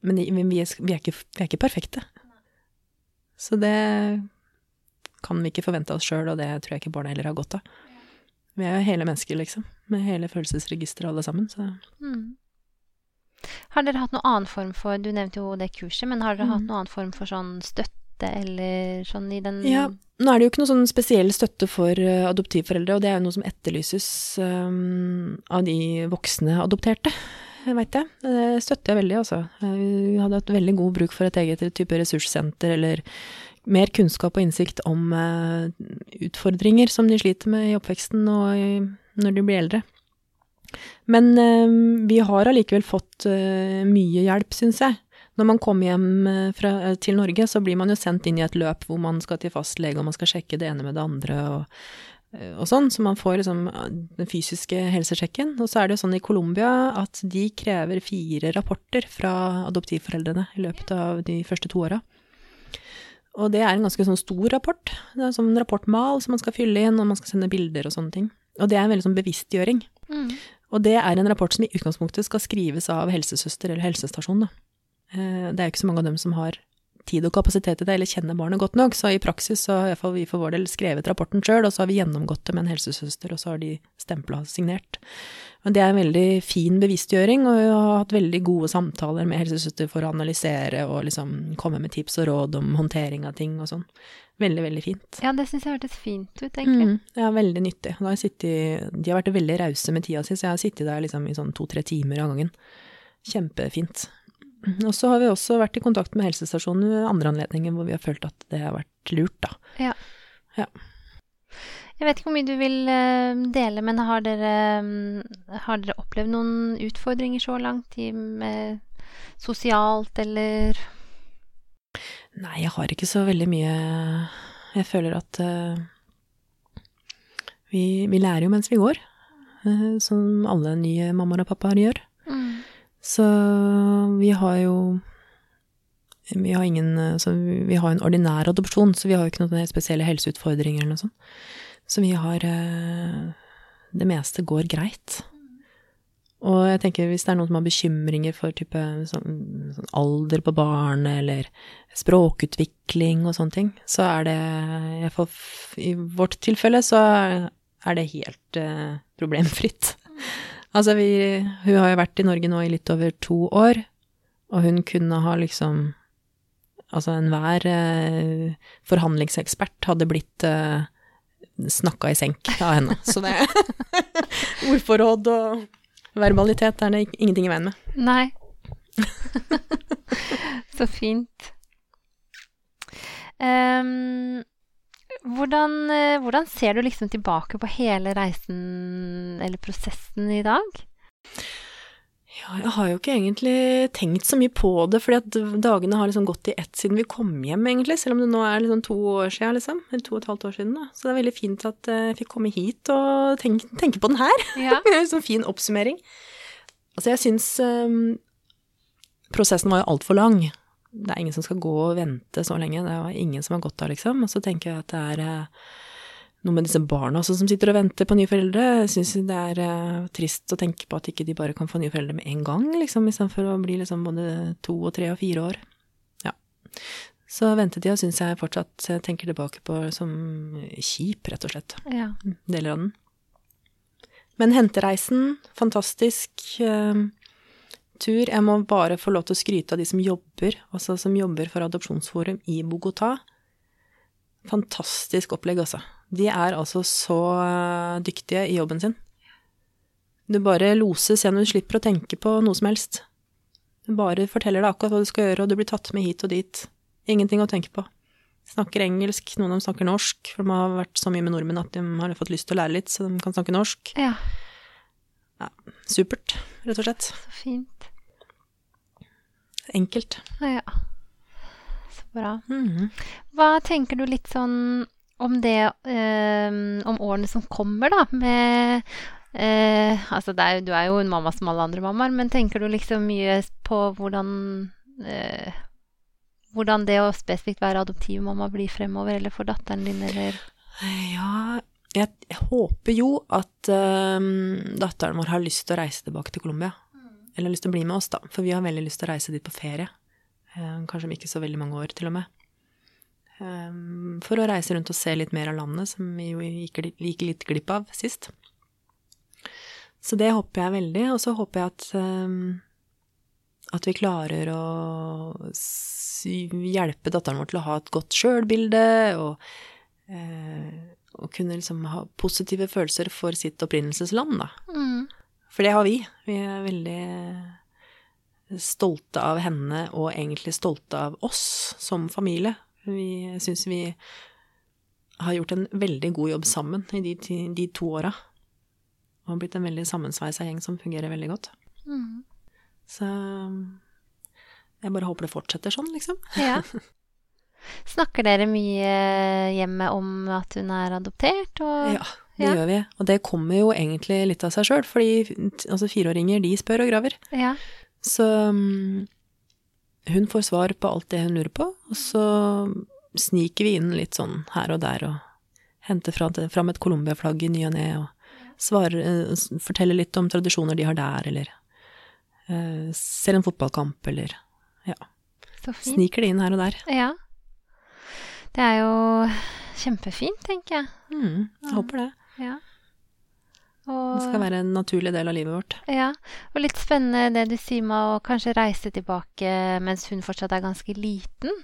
Men vi er, vi er, ikke, vi er ikke perfekte. Så det kan vi ikke forvente oss sjøl, og det tror jeg ikke barna heller har godt av. Vi er jo hele mennesker, liksom. Med hele følelsesregisteret alle sammen, så Mm. Har dere hatt noen annen form for Du nevnte jo det kurset, men har dere hatt Mhm. noen annen form for sånn støtte eller sånn i den Ja, nå er det jo ikke noe sånn spesiell støtte for eh, adoptivforeldre, og det er jo noe som etterlyses um, av de voksne adopterte, veit jeg. Det støtter jeg veldig, altså. Vi hadde hatt veldig god bruk for et eget type ressurssenter, eller mer kunnskap og innsikt om uh, utfordringer som de sliter med i oppveksten og i, når de blir eldre. Men uh, vi har allikevel fått uh, mye hjelp, syns jeg. Når man kommer hjem eh, fra, til Norge, så blir man jo sendt inn i et løp hvor man skal til fastlege, og man skal sjekke det ene med det andre og, eh, og sånn. Så man får liksom den fysiske helsesjekken. Og så er det jo sånn i Colombia at de krever fire rapporter fra adoptivforeldrene i løpet av de første to åra. Og det er en ganske sånn stor rapport. Det er sånn rapportmal som man skal fylle inn, og man skal sende bilder og sånne ting. Og det er en veldig sånn bevisstgjøring. mm. Og det er en rapport som i utgangspunktet skal skrives av helsesøster eller helsestasjon. Da. Eh, Det er jo ikke så mange av dem som har tid og kapasitet til det, eller kjenner barnet godt nok, så i praksis så har iallfall vi for vår del skrevet rapporten sjøl, og så har vi gjennomgått det med en helsesøster, og så har de stempla og signert. Men det er en veldig fin bevisstgjøring, og vi har hatt veldig gode samtaler med helsesøster for å analysere og liksom komme med tips og råd om håndtering av ting og sånn. Veldig, veldig fint. Ja, det syns jeg hørtes fint ut, egentlig. Mm, ja, veldig nyttig. Har sittet, de har vært veldig rause med tida si, så jeg har sittet der liksom i sånn to-tre timer av gangen. Kjempefint. Og så har vi også vært i kontakt med helsestasjonen ved andre anledninger hvor vi har følt at det har vært lurt, da. Ja. Ja. Jeg vet ikke hvor mye du vil eh, dele, men har dere, mm, har dere opplevd noen utfordringer så langt i med sosialt eller Nei, jeg har ikke så veldig mye Jeg føler at uh, vi, vi lærer jo mens vi går, uh, som alle nye mammaer og pappaer gjør. mm. Så vi har jo Vi har ingen så Vi har en ordinær adopsjon, så vi har jo ikke noen spesielle helseutfordringer eller noe sånt. Så vi har eh, Det meste går greit. Og jeg tenker hvis det er noen som har bekymringer for type sånn, sånn alder på barnet, eller språkutvikling og sånne ting, så er det hvert i vårt tilfelle så er det helt eh, problemfritt. Altså, vi, hun har jo vært i Norge nå i litt over to år, og hun kunne ha liksom Altså, enhver eh, forhandlingsekspert hadde blitt eh, snakka i senk av henne. Så det Ordforråd og verbalitet er det ingenting i veien med. Nei. Så fint. Ehm, hvordan, eh, hvordan ser du liksom tilbake på hele reisen eller prosessen i dag? Ja, jeg har jo ikke egentlig tenkt så mye på det, fordi at dagene har liksom gått i ett siden vi kom hjem, egentlig, selv om det nå er liksom to år siden, liksom. Eller to og et halvt år siden, da. Så det er veldig fint at eh, jeg fikk komme hit og tenke, tenke på den her. Ja. Sånn fin oppsummering. Altså, jeg syns um, prosessen var jo altfor lang. Det er ingen som skal gå og vente så lenge. Det er ingen som har gått av, liksom. Og så tenker jeg at det er eh, noe med disse barna også som sitter og venter på nye foreldre. Jeg syns det er eh, trist å tenke på at ikke de bare kan få nye foreldre med en gang, liksom, istedenfor å bli liksom både to og tre og fire år. Ja. Så ventetida syns jeg fortsatt jeg tenker tilbake på som kjip, rett og slett. ja. Deler av den. Men hentereisen, fantastisk eh, tur. Jeg må bare få lov til å skryte av de som jobber, altså som jobber for Adopsjonsforum i Bogotá. Fantastisk opplegg, altså. De er altså så eh, dyktige i jobben sin. Du bare loses gjennom, du slipper å tenke på noe som helst. Du bare forteller deg akkurat hva du skal gjøre, og du blir tatt med hit og dit. Ingenting å tenke på. snakker engelsk, noen av dem snakker norsk, for de har vært så mye med nordmenn at de har fått lyst til å lære litt, så de kan snakke norsk. Ja, Supert, rett og slett. så fint. Enkelt. Ja. Så bra. Mhm. Hva tenker du litt sånn om det eh, Om årene som kommer, da, med eh, Altså, er, du er jo en mamma som alle andre mammaer, men tenker du liksom mye på hvordan eh, Hvordan det å spesifikt være adoptivmamma blir fremover, eller for datteren din, eller Ja, jeg, jeg håper jo at ehm, datteren vår har lyst til å reise tilbake til Colombia. Eller har lyst til å bli med oss, da. For vi har veldig lyst til å reise dit på ferie. Eh, kanskje om ikke så veldig mange år, til og med. Ehm, for å reise rundt og se litt mer av landet, som vi jo gikk, litt glipp av sist. Så det håper jeg veldig. Og så håper jeg at ehm, at vi klarer å hjelpe datteren vår til å ha et godt sjølbilde, og eh, å kunne liksom ha positive følelser for sitt opprinnelsesland, da. mm. For det har vi. Vi er veldig stolte av henne, og egentlig stolte av oss som familie. Vi syns vi har gjort en veldig god jobb sammen i de, de to åra. Og har blitt en veldig sammensveisa gjeng som fungerer veldig godt. Mm. Så jeg bare håper det fortsetter sånn, liksom. Ja. Snakker dere mye hjemme om at hun er adoptert? Og... Ja, det Ja. gjør vi. Og det kommer jo egentlig litt av seg sjøl, fordi altså, fireåringer, de spør og graver. Ja. Så um, hun får svar på alt det hun lurer på, og så sniker vi inn litt sånn her og der og henter fram et Colombia-flagg i ny og ne og svarer, eh, forteller litt om tradisjoner de har der, eller uh, ser en fotballkamp, eller ja, sniker det inn her og der. Ja. Det er jo kjempefint, tenker jeg. Mm, jeg håper det. Ja. Det skal være en naturlig del av livet vårt. ja. og litt spennende det du sier med å kanskje reise tilbake mens hun fortsatt er ganske liten.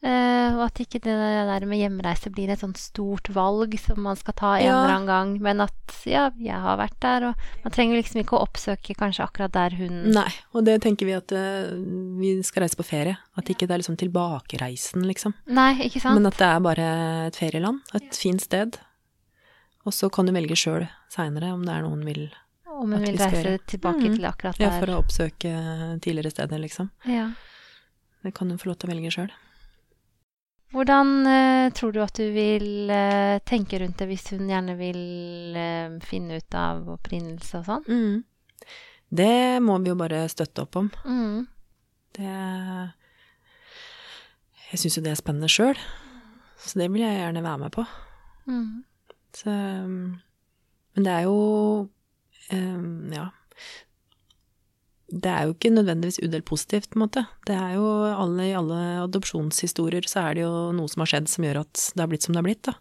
Eh, og at ikke det der med hjemreise blir et sånt stort valg som man skal ta en Ja. eller annen gang, men at ja, jeg har vært der, og man trenger liksom ikke å oppsøke kanskje akkurat der hun Nei, og det tenker vi at eh, vi skal reise på ferie. At ikke det er liksom tilbakereisen, liksom. Nei, ikke sant? Men at det er bare et ferieland, et fint sted. Og så kan du velge sjøl seinere om det er noen vil Om hun vil reise gjøre. tilbake mm. til akkurat der. Ja, for å oppsøke tidligere steder, liksom. Ja. Det kan hun få lov til å velge sjøl. Hvordan eh, tror du at du vil eh, tenke rundt det hvis hun gjerne vil eh, finne ut av opprinnelse og sånn? Mm. Det må vi jo bare støtte opp om. Mm. Det Jeg syns jo det er spennende sjøl, så det vil jeg gjerne være med på. Mm. Så, um, men det er jo um, Ja. Det er jo ikke nødvendigvis udelt positivt, på en måte. Det er jo alle, I alle adopsjonshistorier så er det jo noe som har skjedd som gjør at det har blitt som det har blitt, da.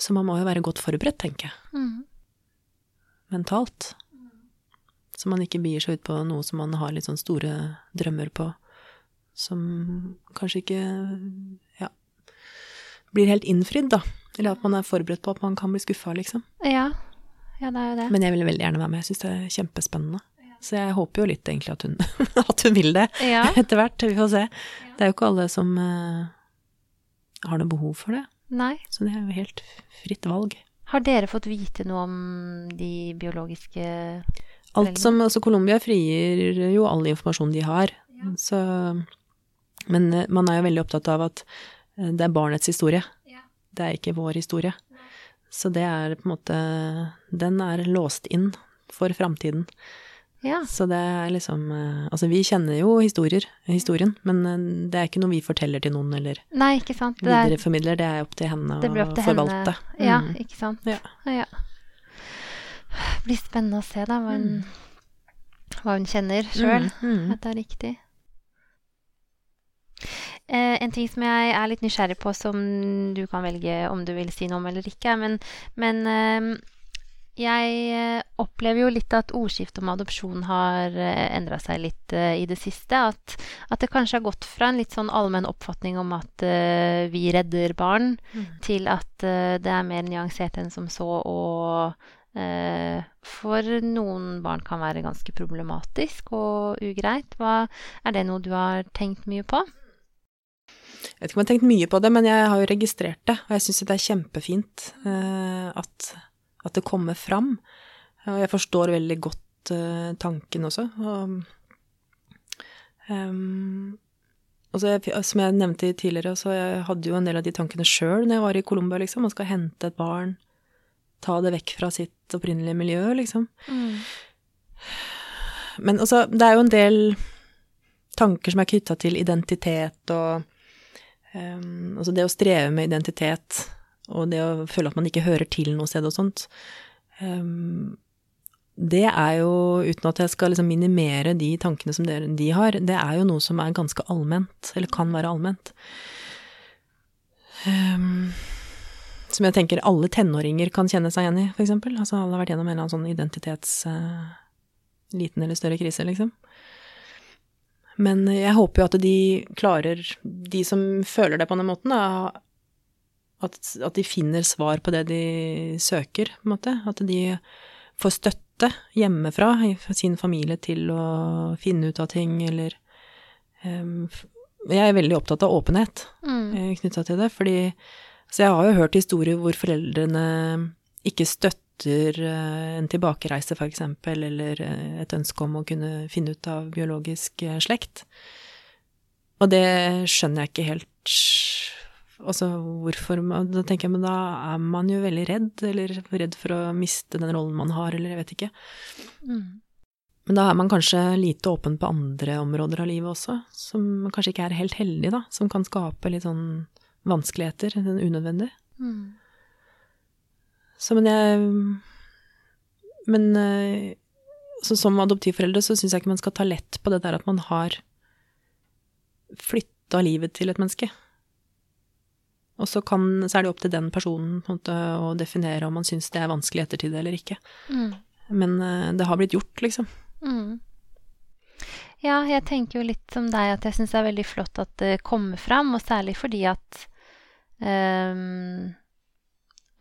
Så man må jo være godt forberedt, tenker jeg. Mm. Mentalt. Så man ikke bier seg ut på noe som man har litt sånn store drømmer på, som kanskje ikke ja, blir helt innfridd, da. Eller at man er forberedt på at man kan bli skuffa, liksom. Ja. ja, det er jo det. Men jeg vil veldig gjerne være med, jeg syns det er kjempespennende. Så jeg håper jo litt egentlig at hun, at hun vil det Ja. etter hvert. Vi får se. Det er jo ikke alle som uh, har noe behov for det, Nei. så det er jo helt fritt valg. Har dere fått vite noe om de biologiske Alt som, altså Colombia frigir jo all informasjon de har, så Men eh, man er jo veldig opptatt av at eh, det er barnets historie. Det er ikke vår historie. Så det er på en måte Den er låst inn for framtiden. Ja. Så det er liksom eh, Altså, vi kjenner jo historier, historien, men eh, det er ikke noe vi forteller til noen eller Nei, ikke sant. Det, er, videreformidler. Det er opp til henne å forvalte. henne. Ja, Mm. ikke sant. Ja. ja. Det blir spennende å se, da, hva hun, hva hun kjenner sjøl. Mm, mm. At det er riktig. Eh, en ting som jeg er litt nysgjerrig på, som du kan velge om du vil si noe om eller ikke, men, men eh, jeg eh, opplever jo litt at ordskiftet om adopsjon har eh, endra seg litt eh, i det siste. At, at det kanskje har gått fra en litt sånn allmenn oppfatning om at eh, vi redder barn, Mm. til at det er mer nyansert enn som så, og for noen barn kan være ganske problematisk og ugreit. Hva, er det noe du har tenkt mye på? Jeg vet ikke om jeg har tenkt mye på det, men jeg har jo registrert det, og jeg syns det er kjempefint eh, at, at, det kommer fram. Og jeg forstår veldig godt eh, tanken også. Og, um, så som jeg nevnte tidligere, så jeg hadde jo en del av de tankene sjøl når jeg var i Colombia, liksom. Man skal hente et barn, ta det vekk fra sitt opprinnelige miljø, liksom. Mm. Men altså, det er jo en del tanker som er knytta til identitet og um, Altså det å streve med identitet og det å føle at man ikke hører til noe sted og sånt. Um, det er jo, uten at jeg skal liksom minimere de tankene som de har, det er jo noe som er ganske allment, eller kan være allment. Um, som jeg tenker alle tenåringer kan kjenne seg igjen i, f.eks. Altså alle har vært gjennom en eller annen sånn identitets... Uh, liten eller større krise, liksom. Men jeg håper jo at de klarer, de som føler det på den måten, da, at, at, de finner svar på det de søker, på en måte. At de får støtte hjemmefra i sin familie til å finne ut av ting, eller um, Jeg er veldig opptatt av åpenhet mm. Eh, knytta til det, fordi Så jeg har jo hørt historier hvor foreldrene ikke støtter uh, en tilbakereise, f.eks., eller uh, et ønske om å kunne finne ut av biologisk uh, slekt. Og det skjønner jeg ikke helt Altså hvorfor Da tenker jeg, men da er man jo veldig redd, eller redd for å miste den rollen man har, eller jeg vet ikke. Mm. Men da er man kanskje lite åpen på andre områder av livet også, som kanskje ikke er helt heldig, da. Som kan skape litt sånn vanskeligheter, sånn unødvendig. Mm. Så men jeg Men eh, så som adoptivforeldre så syns jeg ikke man skal ta lett på det der at man har flytta livet til et menneske. Og så, kan, så, er det opp til den personen måte, å definere om man syns det er vanskelig i ettertid eller ikke. Mm. Men uh, det har blitt gjort, liksom. Mm. Ja, jeg tenker jo litt som deg at jeg syns det er veldig flott at det kommer fram, og særlig fordi at um,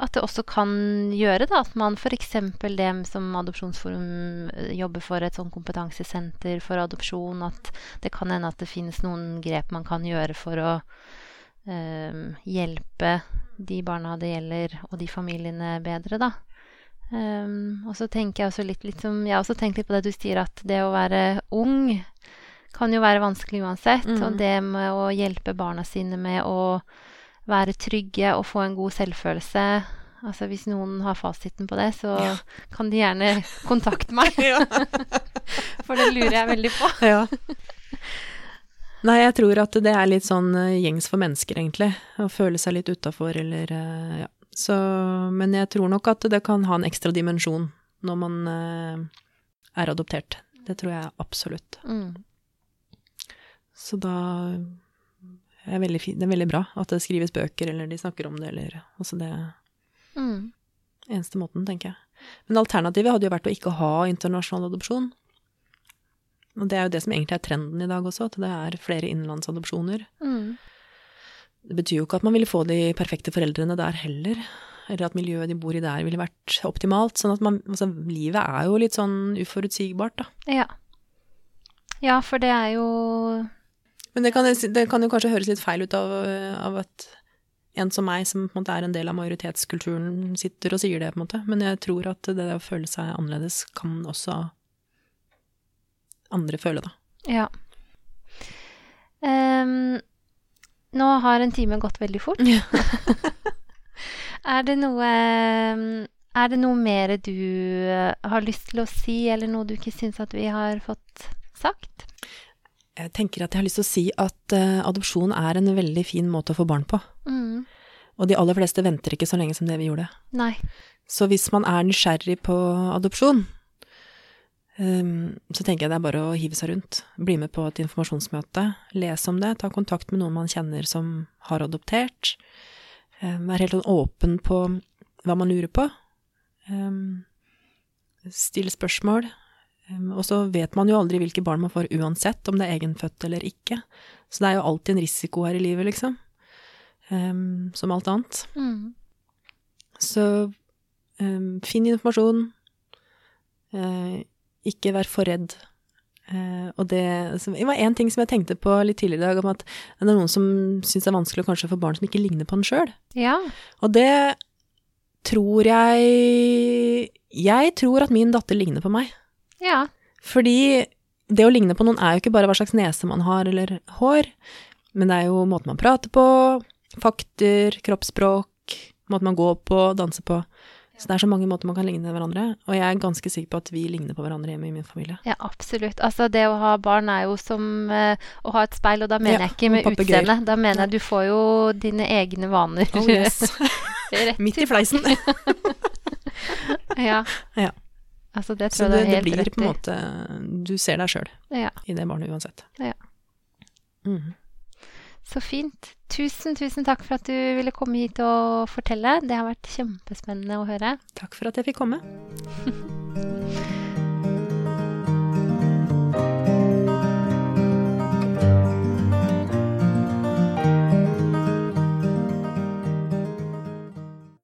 at det også kan gjøre da, at man f.eks. det som Adopsjonsforum eh, jobber for, et sånn kompetansesenter for adopsjon, at det kan hende at det finnes noen grep man kan gjøre for å eh, hjelpe de barna det gjelder, og de familiene bedre, da. Um, og så tenker jeg også litt, litt som Jeg har også tenkt litt på det du sier, at det å være ung kan jo være vanskelig uansett. Mm. Og det med å hjelpe barna sine med å være trygge og få en god selvfølelse Altså hvis noen har fasiten på det, så ja. kan de gjerne kontakte meg. For det lurer jeg veldig på. ja. Nei, jeg tror at det er litt sånn uh, gjengs for mennesker, egentlig. Å føle seg litt utafor, eller uh, ja. Så, men jeg tror nok at det kan ha en ekstra dimensjon når man uh, er adoptert. Det tror jeg absolutt. Mm. Så da er veldig, det er veldig bra at det skrives bøker, eller de snakker om det, eller Altså det mm. Eneste måten, tenker jeg. Men alternativet hadde jo vært å ikke ha internasjonal adopsjon. Og det er jo det som egentlig er trenden i dag også, at det er flere innenlandsadopsjoner. Mm. Det betyr jo ikke at man ville få de perfekte foreldrene der heller, eller at miljøet de bor i der ville vært optimalt. Sånn at man Altså, livet er jo litt sånn uforutsigbart, da. Ja. Ja, for det er jo Men det kan, det kan jo kanskje høres litt feil ut av, av at en som meg, som på en måte er en del av majoritetskulturen, sitter og sier det, på en måte. Men jeg tror at det å føle seg annerledes kan også andre føle, da. Ja. Um, nå har en time gått veldig fort. Ja. er det noe Er det noe mer du har lyst til å si, eller noe du ikke syns at vi har fått sagt? Jeg tenker at jeg har lyst til å si at uh, adopsjon er en veldig fin måte å få barn på. Mm. Og de aller fleste venter ikke så lenge som det vi gjorde. Nei. Så hvis man er nysgjerrig på adopsjon, Um, så tenker jeg det er bare å hive seg rundt. Bli med på et informasjonsmøte, les om det, ta kontakt med noen man kjenner som har adoptert. Um, Vær helt sånn åpen på hva man lurer på. Um, still spørsmål. Og så vet man jo aldri hvilke barn man får uansett, om det er egenfødt eller ikke. Så det er jo alltid en risiko her i livet, liksom. som alt annet. Mm. Så finn informasjon. Uh, ikke vær for redd. Uh, og det, det var én ting som jeg tenkte på litt tidligere i dag, om at det er noen som syns det er vanskelig å kanskje få barn som ikke ligner på den sjøl. Ja. Og det tror jeg Jeg tror at min datter ligner på meg. Ja. Fordi det å ligne på noen er jo ikke bare hva slags nese man har eller hår, men det er jo måten man prater på, fakter, kroppsspråk, måten man går på, danser på. Så det er så mange måter man kan ligne hverandre, og jeg er ganske sikker på at vi ligner på hverandre hjemme i min familie. Ja, absolutt. Altså, det å ha barn er jo som eh, å ha et speil, og da mener Ja, jeg ikke med utseende. Da mener jeg du får jo dine egne vaner. Oh yes. Midt i fleisen. Ja. Ja. Altså, det Så det, jeg du det, Så det blir på en måte Du ser deg sjøl Ja, i det barnet uansett. Ja. Mm. så fint. Tusen, tusen takk for at du ville komme hit og fortelle. Det har vært kjempespennende å høre. Takk for at jeg fikk komme.